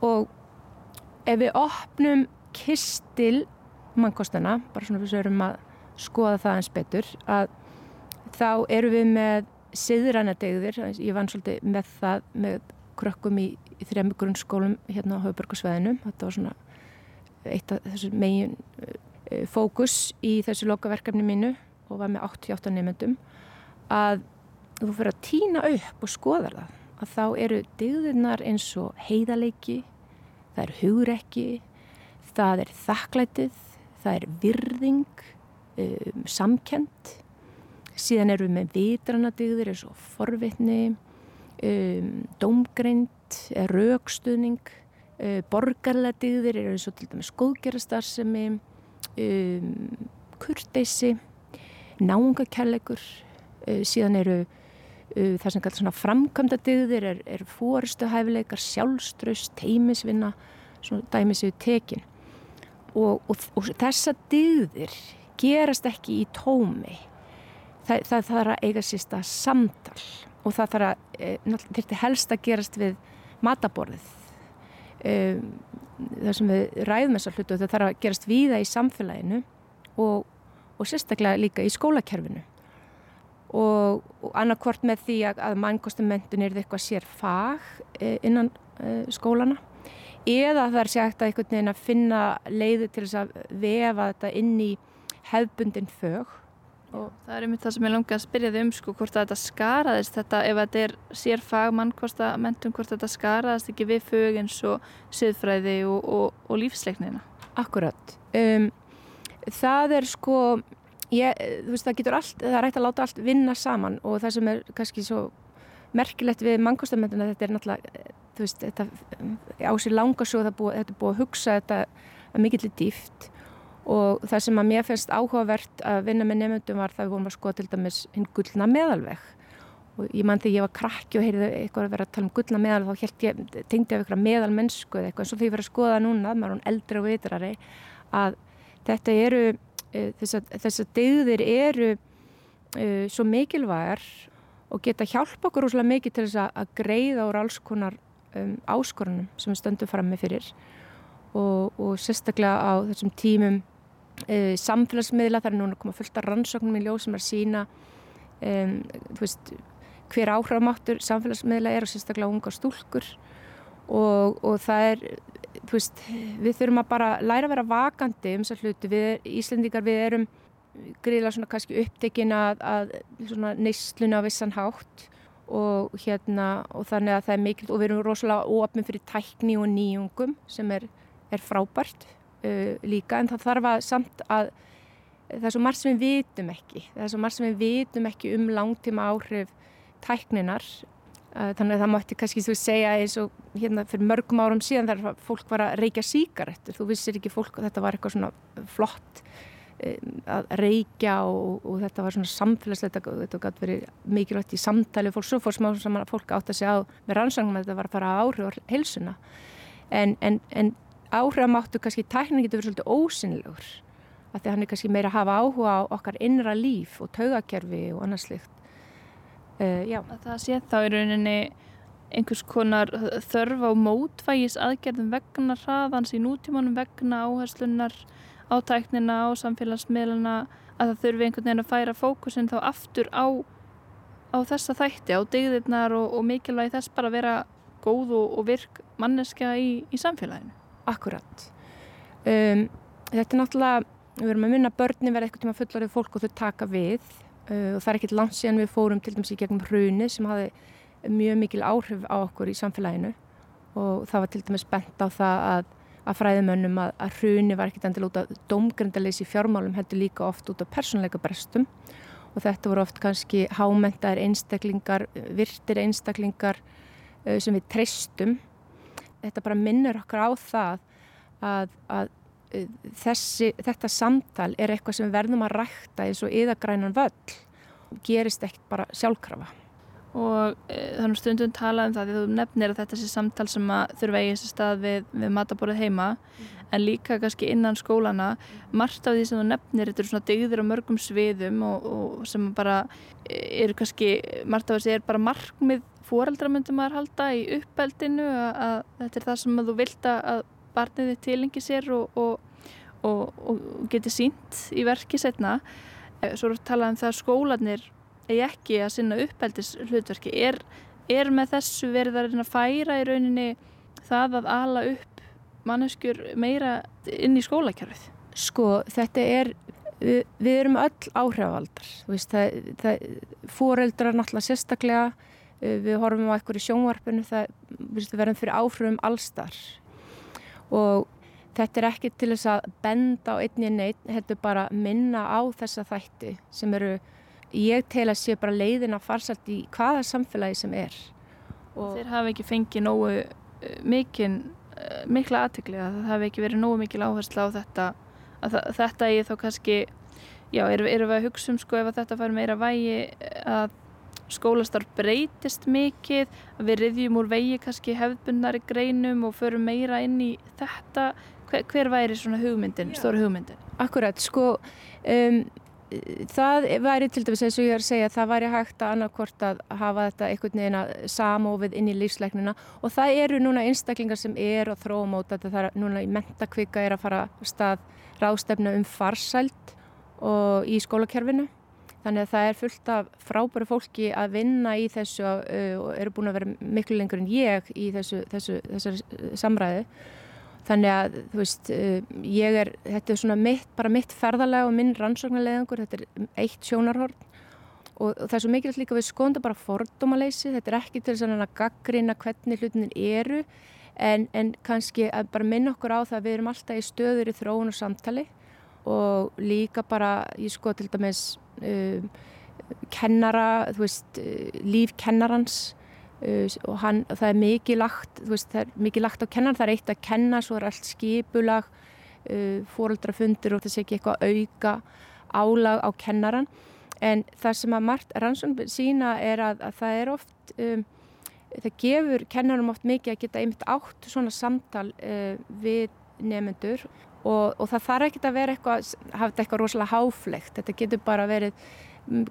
Og ef við opnum kistil mannkostana, bara svona við sögurum að skoða það eins betur að þá eru við með siðræna degðir, ég vann svolítið með það með krökkum í, í þrejum grunnskólum hérna á Hauðbergarsveðinu, þetta var svona eitt af þessu megin eh, fókus í þessu lokaverkefni mínu og var með 88 nefndum að þú fyrir að týna upp og skoða það að þá eru digðunar eins og heiðaleiki það er hugrekki það er þakklætið það er virðing um, samkend síðan eru við með vitrana digður eins og forvitni um, domgreind raukstuðning borgarlega digðir eru eins og til dæmis skóðgerastarðsemi um, kurteysi náungakærleikur uh, síðan eru uh, það sem kallar framkvæmda digðir er, er fóristuhæfileikar sjálfströst, teimisvinna dæmis við tekin og, og, og þessa digðir gerast ekki í tómi. Það, það þarf að eiga sérsta samtal og það þarf að, e, þetta helst að gerast við mataborðið. Um, það sem við ræðum þessar hlutu það þarf að gerast víða í samfélaginu og, og sérstaklega líka í skólakerfinu. Og, og annarkvort með því að, að mannkostummentun er eitthvað sér fag eh, innan eh, skólana eða það er ekkert að einhvern veginn að finna leiði til þess að vefa þetta inn í hefbundin fög. Og það er einmitt það sem ég langi að spyrja þið um sko hvort þetta skaraðist þetta ef þetta er sér fagmannkvasta mentum hvort þetta skaraðist ekki við fög eins og siðfræði og, og, og lífsleiknina? Akkurat um, það er sko ég, þú veist það getur allt það er hægt að láta allt vinna saman og það sem er kannski svo merkilegt við mannkvastamenduna þetta er náttúrulega þú veist þetta á sér langa svo þetta er búið að hugsa þetta að mikill er dýft og það sem að mér finnst áhugavert að vinna með nefndum var það við vorum að skoða til dæmis hinn gullna meðalveg. Og ég mann þegar ég var krakki og heyrði eitthvað að vera að tala um gullna meðalveg þá held ég, tengdi ég af eitthvað meðalmennsku eða eitthvað. Eins og því ég verið að skoða núna, maður er eldri og vitrari að þetta eru uh, þess að degðir eru uh, svo mikilvægar og geta hjálpa okkur úrslega mikið til þess að greiða úr alls konar um, áskorunum sem við stöndum fram með fyrir og, og sérstaklega á þessum tímum uh, samfélagsmiðla, það er núna koma fullt af rannsóknum í ljóð sem er sína um, veist, hver áhrifamáttur samfélagsmiðla er og sérstaklega unga stúlkur. Og, og það er veist, við þurfum að bara læra að vera vakandi um þessar hluti, við Íslendingar við erum gríðilega svona kannski upptekinn að, að neysluna á vissan hátt og hérna og þannig að það er mikil og við erum rosalega ofin fyrir tækni og nýjungum sem er, er frábært uh, líka en það þarf að samt að það er svo margt sem við vitum ekki það er svo margt sem við vitum ekki um langtíma áhrif tækninar uh, þannig að það mátti kannski þú segja eins og hérna fyrir mörgum árum síðan þar fólk var að reykja síkarettur þú vissir ekki fólk þetta var eitthvað svona flott að reykja og, og þetta var svona samfélagslegt þetta gæti verið mikilvægt í samtali fólk svo fór smá saman að fólk átt að segja á með rannsangum að þetta var að fara að áhrif á heilsuna. En, en, en áhrifamáttu kannski tæknin getur verið svolítið ósynlegur af því að hann er kannski meira að hafa áhuga á okkar innra líf og taugakerfi og annað slikt uh, Já. Það sé þá í rauninni einhvers konar þörf á mótvægis aðgerðum vegna hraðans í nútímanum vegna áherslunar á tæknina, á samfélagsmiðluna að það þurfi einhvern veginn að færa fókusin þá aftur á, á þessa þætti, á degðirnar og, og mikilvægi þess bara að vera góð og, og virk manneska í, í samfélaginu. Akkurat. Um, þetta er náttúrulega, við verum að minna börni verða eitthvað tíma fullarið fólk og þau taka við uh, og það er ekkert langt síðan við fórum til dæmis í gegnum hruni sem hafi mjög mikil áhrif á okkur í samfélaginu og það var til dæmis bent á það að, að fræðimönnum að, að hruni var ekkert endil út af domgrindaleysi fjármálum heldur líka oft út af persónleika brestum. Og þetta voru oft kannski hámentaðir einstaklingar, virtir einstaklingar uh, sem við treystum. Þetta bara minnur okkur á það að, að uh, þessi, þetta samtal er eitthvað sem verðum að rækta eins og yðagrænan völl. Gerist ekkert bara sjálfkrafa og e, þannig stundum tala um það því þú nefnir að þetta sé samtal sem að þurfa eigið sér stað við, við mataborðið heima. Mm. en líka kannski innan skólana margt af því sem þú nefnir þetta eru svona dygðir á mörgum sviðum og, og sem bara eru kannski margt af þessi er bara markmið fóreldra myndum að halda í uppeldinu að, að þetta er það sem þú vilt að barnið þið tilengi sér og, og, og geti sínt í verki setna svo eru talað um það að skólanir eigi ekki að sinna uppeldis hlutverki er, er með þessu verið að færa í rauninni það að ala upp manneskjur meira inn í skólakerfið? Sko þetta er við, við erum öll áhrifaldar það, það, fóreldrar náttúrulega sérstaklega við horfum á eitthvað í sjónvarpinu það verðum fyrir áhrifum allstar og þetta er ekki til þess að benda á einni neitt, þetta er bara minna á þessa þætti sem eru ég tel að sé bara leiðin að farsalt í hvaða samfélagi sem er. Og Þeir hafi ekki fengið nógu uh, mikinn, uh, mikla aðtökli að það hafi ekki verið nógu mikil áherslu á þetta að þetta er þá kannski já, erum er við að hugsa um sko ef þetta fær meira vægi að skólastarf breytist mikið að við riðjum úr vegi kannski hefðbundari greinum og förum meira inn í þetta. Hver, hver væri svona hugmyndin, stóru hugmyndin? Akkurat, sko um, það væri til dæmis eins og ég er að segja það væri hægt að annarkort að hafa þetta einhvern veginn að samofið inn í lífsleiknuna og það eru núna einstaklingar sem er og þróumóta þetta. Það er núna í mentakvika er að fara stað rástefna um farsælt og í skólakerfinu. Þannig að það er fullt af frábæru fólki að vinna í þessu og eru búin að vera miklu lengur en ég í þessu, þessu, þessu samræðu Þannig að, þú veist, eh, ég er, þetta er svona mitt, bara mitt ferðalega og minn rannsóknarleðangur, þetta er eitt sjónarhorn. Og, og það er svo mikilvægt líka við skoðum bara fordómaleysi, þetta er ekki til þess að gaggrina hvernig hlutinir eru en, en kannski að bara minna okkur á það að við erum alltaf í stöður í þróun og samtali. Og líka bara, ég skoð til dæmis um, kennara, þú veist, uh, líf kennarans og hann, það er mikið lagt veist, það er mikið lagt á kennan, það er eitt að kenna svo er allt skipulag uh, fóröldrafundir og sé ekki eitthvað auka álag á kennaran en það sem að margt rannsókn sína er að, að það er oft um, það gefur kennarum oft mikið að geta einmitt átt svona samtal uh, við nefnendur og, og það þarf ekki að vera eitthvað þetta eitthvað rosalega háflegt þetta getur bara verið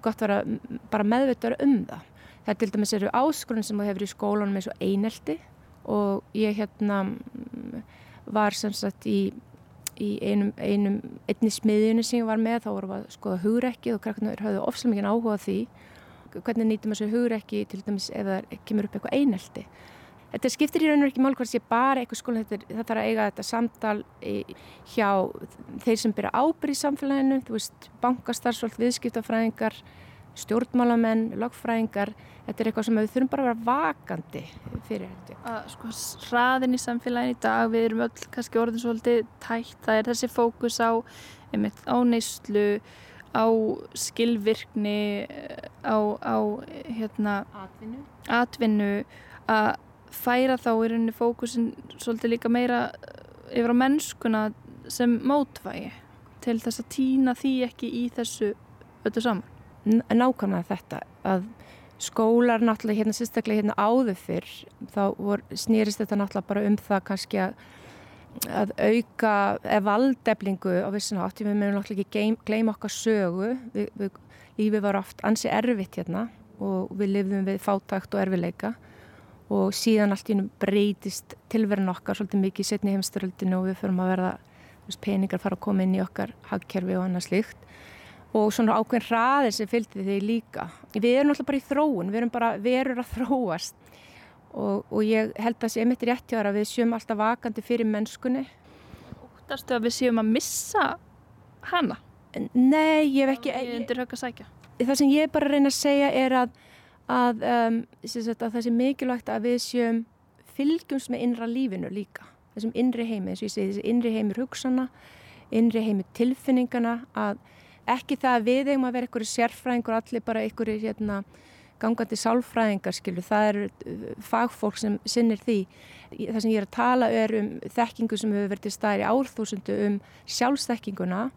gott að vera bara meðvitaður um það Það til dæmis eru áskrun sem þú hefur í skólanum eins og einelti og ég hérna mm, var sem sagt í, í einum, einum einni smiðjunu sem ég var með þá vorum við að skoða hugrekki og krakkarnar höfðu ofslega mikið áhuga því hvernig nýtum þessu hugrekki til dæmis ef það kemur upp eitthvað einelti. Þetta skiptir í raun og ekki mál hvort sé bara eitthvað skóla, þetta, þarf að eiga þetta samtal hjá þeir sem byrja ábyrð í samfélaginu, þú veist, bankastarfsvöld, viðskiptafræðingar, stjórnmálamenn, lagfræðingar, þetta er eitthvað sem við þurfum bara að vera vakandi fyrir þetta. Sko hraðin í samfélagin í dag, við erum öll kannski orðin svolítið tætt, það er þessi fókus á, einmitt, á neyslu, á skilvirkni, á, á hérna, atvinnu, atvinnu að færa þá í rauninni fókusin svolítið líka meira yfir á mennskuna sem mótvægi til þess að týna því ekki í þessu öllu saman. Nákvæmlega þetta að skólar náttúrulega hérna sérstaklega hérna áður fyrr þá vor, snýrist þetta náttúrulega bara um það kannski að, að auka valdeflingu á vissin átt við meðum náttúrulega ekki gleyma okkar sögu við, við, lífið var oft ansi erfitt hérna og við lifðum við fátækt og erfileika og síðan allt í hennum breytist tilverðin okkar svolítið mikið setni heimsturöldinu og við förum að verða veist, peningar fara að koma inn í okkar hagkerfi og annað slíkt og svona ákveðin hraðir sem fylgdi því líka. Við erum alltaf bara í þróun, við erum bara verur að þróast og, og ég held að það sé mitt rétt hjá það að við sjöum alltaf vakandi fyrir mennskunni. Óttastu að við séum að missa hana? Nei, ég hef ekki... Ég undir högg að sækja. Það sem ég bara reyna að segja er að að, um, sagt, að það sé mikilvægt að við séum fylgjumst með innra lífinu líka þessum innri heimi, þess að ég segi þessi innri heimir hugsana, innri heimir tilfinningana að ekki það að við eigum að vera einhverju sérfræðingur allir bara einhverju hérna, gangandi sálfræðingar skilu, það eru uh, fagfólk sem sinnir því. Það sem ég er að tala er um þekkingu sem hefur verið í árþúsundu um sjálfsþekkinguna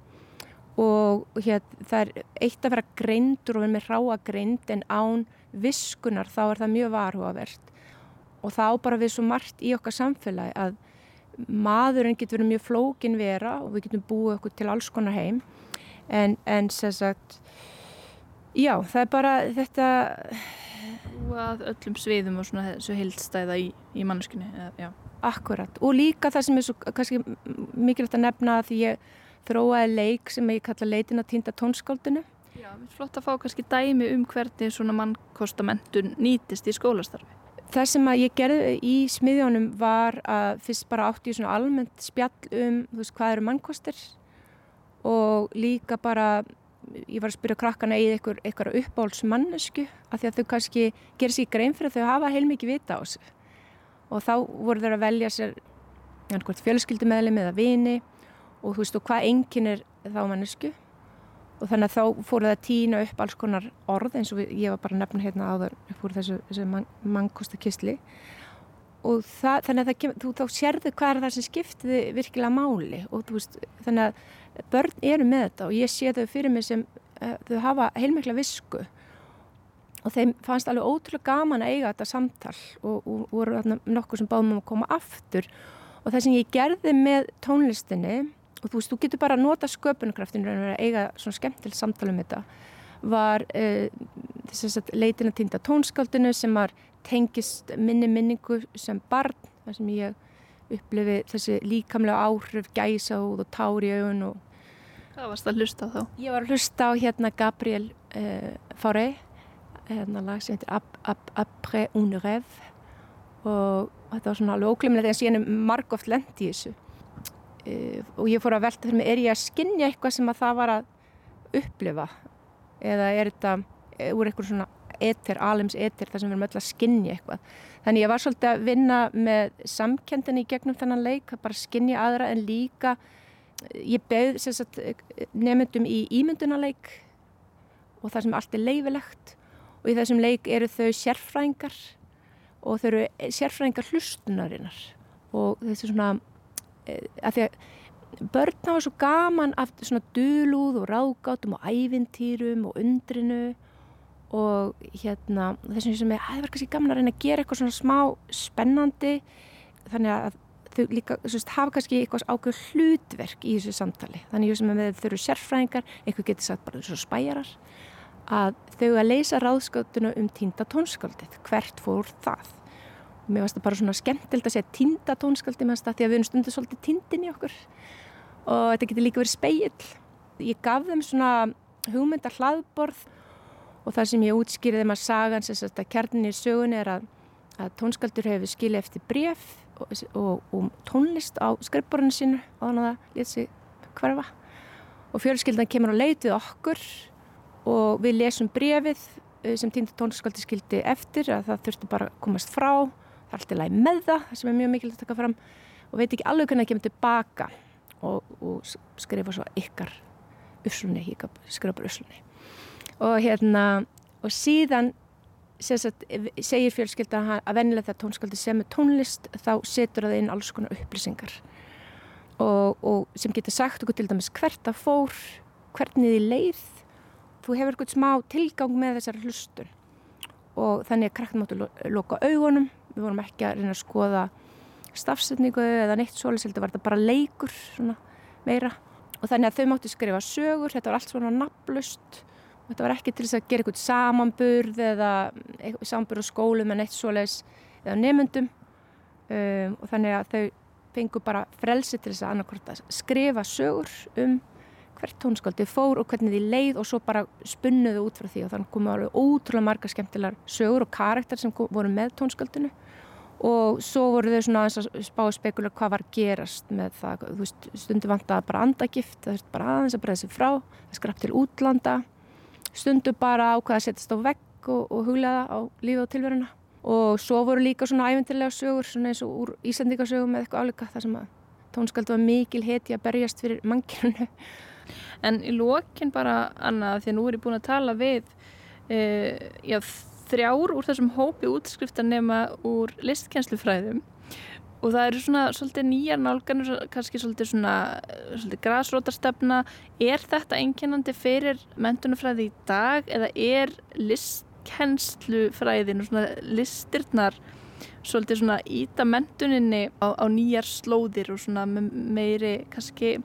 og hér, það er eitt að vera greindur og vera með ráa greind en án viskunar þá er það mjög varhugavert. Og þá bara við svo margt í okkar samfélagi að maðurinn getur verið mjög flókin vera og við getum búið okkur til alls konar heim en, en sem sagt já það er bara þetta að öllum sviðum og svona þessu heildstæða í, í mannskunni Akkurat. Og líka það sem er svo kannski mikilvægt að nefna að því ég þróaði leik sem ég kalla leitin að týnda tónskáldinu. Já, flott að fá kannski dæmi um hvernig svona mannkostamenntun nýtist í skólastarfi. Það sem að ég gerði í smiðjónum var að fyrst bara átti ég svona almennt spjall um þú veist hvað eru mannkostir og líka bara ég var að spyrja krakkana í eitthvað, eitthvað uppbólsmannesku af því að þau kannski gerir sér grein fyrir að þau hafa heilmikið vita á sig og þá voru þau að velja sér fjölskyldumæðli með að vini. Og þú veist og hvað enginn er þá mannesku og þannig að þá fóru það að týna upp alls konar orð eins og ég var bara að nefna hérna áður upp úr þessu, þessu man, mannkostakistli og það, þannig að það, þú þá sérðu hvað er það sem skiptiði virkilega máli. Og þú veist þannig að börn eru með þetta og ég sé þau fyrir mig sem uh, þau hafa heilmikla visku. Og þeim fannst alveg ótrúlega gaman að eiga þetta samtal og, og, og voru nokkuð sem báðum um að koma aftur. Og það sem ég gerði með tónlistinni og þú veist, þú getur bara að nota sköpunarkraftinu að eiga svona skemmtileg samtala um þetta var uh, þess að leitin að týnda tónskaldinu sem var tengist minni minningu sem barn þar sem ég upplifi þessi líkamlega áhrif gæsa og tár í augun og Hvað varst að hlusta þá? Ég var að hlusta á hérna Gabriel uh, Fauré hérna lag sem heitir Après un rêve. Og þetta var svona alveg óglimlega þegar ég er margóft lend í þessu. Uh, og ég fór að velta fyrir mig, er ég að skinja eitthvað sem að það var að upplifa? Eða er þetta eh, úr eitthvað svona eter, alims eter þar sem við erum öll að skinja eitthvað. Þannig ég var svolítið að vinna með samkendinni í gegnum þennan leik, bara skinja aðra en líka ég beð nefndum í ímyndunarleik og það sem allt er leifilegt og í þessum leik eru þau sérfræðingar og þau eru sérfræðingar hlustunarinnar. Og þessi svona Eh, að því að börn hafa svo gaman af svona dölúð og ráðgátum og ævintýrum og undrinu og hérna þessum sem er, það var kannski gaman að reyna að gera eitthvað svona smá spennandi. Þannig að þau líka veist, hafa kannski eitthvað ákveð hlutverk í þessu samtali. Þannig að þau eru sérfræðingar einhver getur sagt bara þessu spæjarar að þau að leysa ráðskátuna um týnda tónskaldið hvert fór það? Mér finnst það bara svona skemmtild að segja tinda tónskaldi með þetta því að við erum stundu svolítið tindin í okkur. Og þetta getur líka verið speill ég gaf þeim svona hugmynda hlaðborð og það sem ég útskýrði þeim að sagan að kjarninni í sögun er að, að tónskaldur hefur skilið eftir bref og, og, og tónlist á skrippborðinu sínu og þannig að það létt sig hverfa. Og fjölskyldan kemur á leit við okkur og við lesum brefið eh, sem týnda tónskaldi skildi eftir að það þurftu bara að komast frá. Það er alltaf læg með það, það sem er mjög mikilvægt að taka fram. Og veit ekki alveg hvernig það kemur tilbaka og, og skrifa svo ykkar uslunni, skrifa bara uslunni og hérna og síðan sagt, segir fjölskylda að vennilega þegar tónsköldi sem er tónlist þá setur það inn alls konar upplýsingar. Og, og sem getur sagt okkur til dæmis hvert að fór hvernig þið leið. Þú hefur eitthvað smá tilgang með þessar hlustun. Og þannig að krakkna máttu loka augunum. Við vorum ekki að reyna að skoða stafsetningu eða neitt svolítið þetta var þetta bara leikur meira. Og þannig að þau máttu skrifa sögur. Þetta var allt svona naflust þetta var ekki til þess að gera eitthvað samanburð eða samanburð á skólum en neitt svolítið eða nefnundum um, og þannig að þau fengu bara frelsi til þess að skrifa sögur um hvert tónskaldið fór og hvernig því leið og svo bara spunnuðu út frá því. Og þannig komu alveg ótrúlega marga skemmtilegar sögur og karakter sem voru með tónskaldinu og svo voru þau svona aðeins að spá spekular hvað var gerast með það, þú veist, stundu vant að bara andagift, það er bara aðeins að breyða sig frá, það skrapp til útlanda, stundu bara ákvaða að setjast á vegg og, og huglega á lífið og tilveruna. Og svo voru líka svona ævendilega sögur svona eins og úr Íslandíkasögum með eitthvað álíka þar sem að tónskaldu var mikil heti að berjast fyrir mangirinu En í lókin bara, Anna, því að nú er ég búin að tala við uh, já, þrjár úr þessum hópi útskriftar nema úr listkennslufræðum og það eru svona svolítið nýjar nálganur, kannski svolítið svona svolítið grasrótarstefna. Er þetta einkennandi fyrir mentunafræði í dag eða er listkennslufræðin og svona listirnar svolítið svona íta mentuninni á, á nýjar slóðir og svona meiri kannski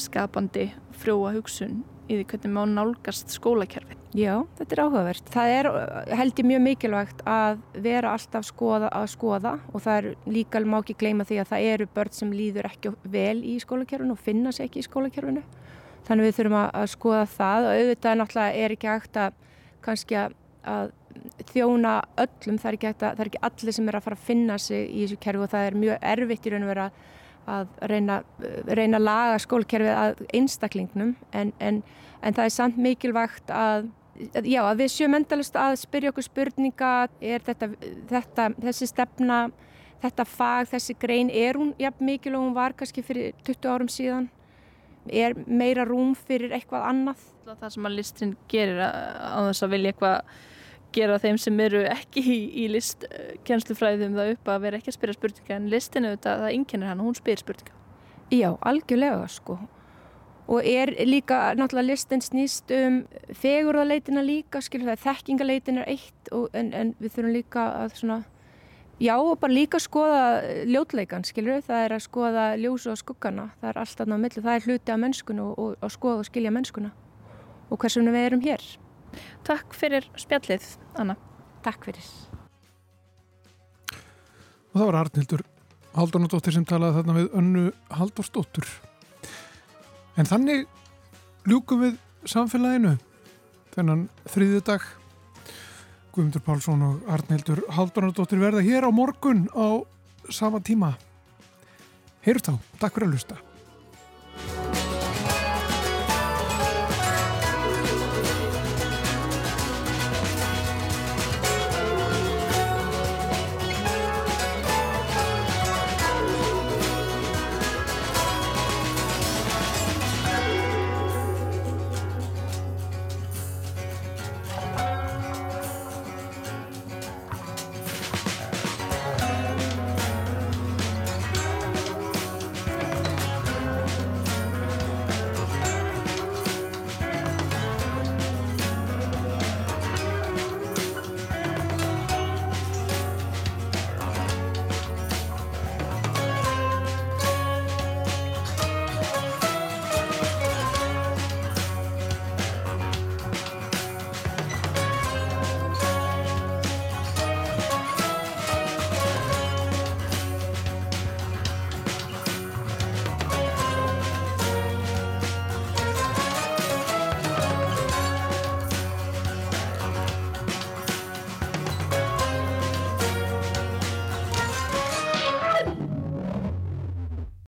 skapandi frjóa hugsun í því hvernig má nálgast skólakerfi. Já, þetta er áhugavert. Það er held ég mjög mikilvægt að vera alltaf skoða að skoða og það er líka má ekki gleyma því að það eru börn sem líður ekki vel í skólakerfinu og finna sér ekki í skólakerfinu. Þannig við þurfum að skoða það og auðvitað náttúrulega er ekki hægt að kannski að þjóna öllum, það er ekki, að, það er ekki allir sem er að fara að finna sig í þessu kerfi og það er mjög erfitt í raun og vera að reyna, reyna að laga skólkerfið að einstaklingnum en, en, en það er samt mikilvægt að, já, að við sjöum endalust að spyrja okkur spurninga. Er þetta, þetta, þessi stefna þetta fag, þessi grein er hún jafn mikil og hún var kannski fyrir 20 árum síðan? Er meira rúm fyrir eitthvað annað? Það sem að listin gerir á þess að vilja eitthvað gera þeim sem eru ekki í, í listkennslufræðum það upp að vera ekki að spyrja spurninga. En listinu þetta, það inkennir hann og hún spyr spurninga. Já, algjörlega sko og er líka náttúrulega listin snýst um fegurðaleitina líka, skilur það, þekkingaleitin er eitt og, en, en við þurfum líka að svona, já og bara líka skoða ljótleikan, skilur það er að skoða ljósu og skuggana, það er alltaf náðu millu, það er hluti af mennskunu og, og, og skoða og skilja mennskuna og hversum við erum hér. Takk fyrir spjallið, Anna. Takk fyrir. Og það var Arnildur Haldunadóttir sem talaði þarna við önnu Haldursdóttur. En þannig ljúkum við samfélaginu þennan þriði dag. Guðmundur Pálsson og Arnildur Haldunadóttir verða hér á morgun á sama tíma. Heyrst þá, takk fyrir að lusta.